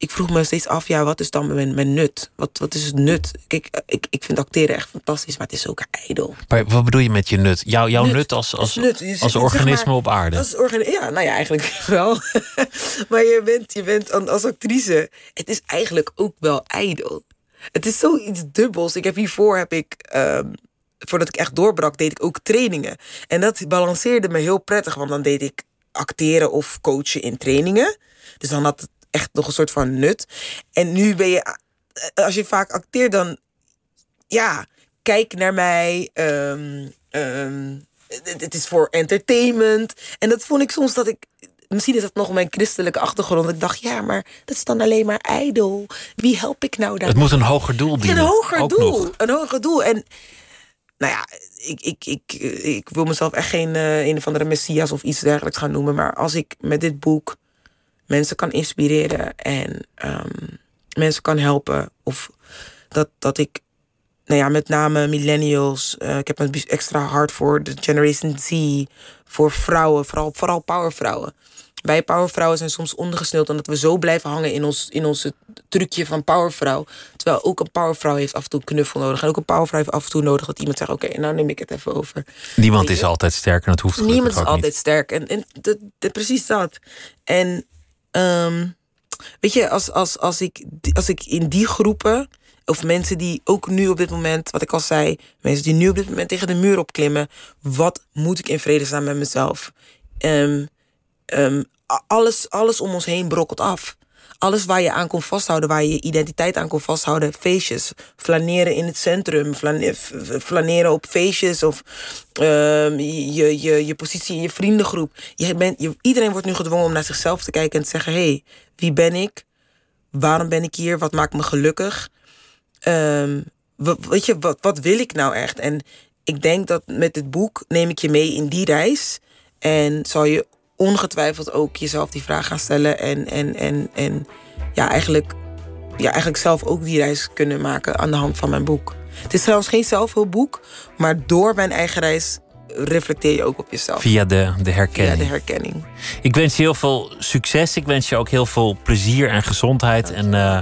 Speaker 3: ik vroeg me steeds af, ja, wat is dan mijn, mijn nut? Wat, wat is het nut? Kijk, ik, ik vind acteren echt fantastisch, maar het is ook ijdel.
Speaker 2: Maar wat bedoel je met je nut? Jouw, jouw nut, nut als, als, nut. als organisme zeg maar, op aarde?
Speaker 3: Als ja, nou ja, eigenlijk wel. maar je bent, je bent als actrice, het is eigenlijk ook wel ijdel. Het is zoiets dubbels. Ik heb hiervoor, heb ik... Um, voordat ik echt doorbrak, deed ik ook trainingen. En dat balanceerde me heel prettig, want dan deed ik acteren of coachen in trainingen. Dus dan had het echt nog een soort van nut. En nu ben je, eh, als je vaak acteert, dan ja, kijk naar mij. Um, um, het is voor entertainment. En dat vond ik soms dat ik. Misschien is dat nog mijn christelijke achtergrond. Ik dacht, ja, maar dat is dan alleen maar ijdel. Wie help ik nou daar?
Speaker 2: Het moet een hoger doel dienen.
Speaker 3: Een hoger
Speaker 2: Ook
Speaker 3: doel.
Speaker 2: Nog.
Speaker 3: Een hoger doel. En nou ja, ik, ik, ik, ik wil mezelf echt geen uh, een of andere messias of iets dergelijks gaan noemen. Maar als ik met dit boek mensen kan inspireren en um, mensen kan helpen. Of dat, dat ik, nou ja, met name millennials. Uh, ik heb een extra hart voor de Generation Z. Voor vrouwen, vooral, vooral powervrouwen. Wij powervrouwen zijn soms ondergesneeuwd omdat we zo blijven hangen in ons in onze trucje van powervrouw. Terwijl ook een powervrouw heeft af en toe een knuffel nodig. En ook een powervrouw heeft af en toe nodig dat iemand zegt: Oké, okay, nou neem ik het even over.
Speaker 2: Niemand is altijd sterk en dat hoeft
Speaker 3: Niemand is altijd
Speaker 2: niet.
Speaker 3: sterk. En, en de, de, precies dat. En um, weet je, als, als, als, ik, als ik in die groepen, of mensen die ook nu op dit moment, wat ik al zei, mensen die nu op dit moment tegen de muur opklimmen, wat moet ik in vrede staan met mezelf? Um, um, alles, alles om ons heen brokkelt af. Alles waar je aan kon vasthouden, waar je je identiteit aan kon vasthouden. Feestjes, flaneren in het centrum, flaneren op feestjes of um, je, je, je positie in je vriendengroep. Bent, iedereen wordt nu gedwongen om naar zichzelf te kijken en te zeggen: hé, hey, wie ben ik? Waarom ben ik hier? Wat maakt me gelukkig? Um, weet je, wat, wat wil ik nou echt? En ik denk dat met dit boek neem ik je mee in die reis. En zal je ongetwijfeld ook jezelf die vraag gaan stellen. En, en, en, en ja, eigenlijk, ja, eigenlijk zelf ook die reis kunnen maken aan de hand van mijn boek. Het is trouwens geen zelfhulpboek, maar door mijn eigen reis reflecteer je ook op jezelf.
Speaker 2: Via de, de herkenning.
Speaker 3: Via de herkenning.
Speaker 2: Ik wens je heel veel succes. Ik wens je ook heel veel plezier en gezondheid. En uh,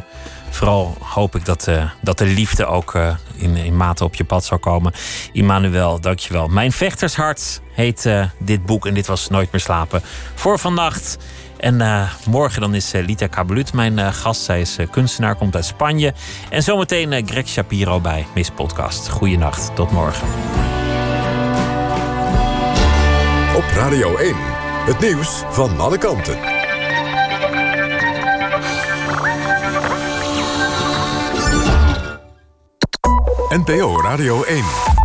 Speaker 2: vooral hoop ik dat, uh, dat de liefde ook uh, in, in mate op je pad zal komen. Immanuel, dankjewel. Mijn vechtershart heet dit boek en dit was Nooit meer slapen voor vannacht. En morgen dan is Lita Kabelut mijn gast. Zij is kunstenaar, komt uit Spanje. En zometeen Greg Shapiro bij Miss Podcast. Goeienacht, tot morgen.
Speaker 4: Op Radio 1, het nieuws van alle kanten. NPO Radio 1.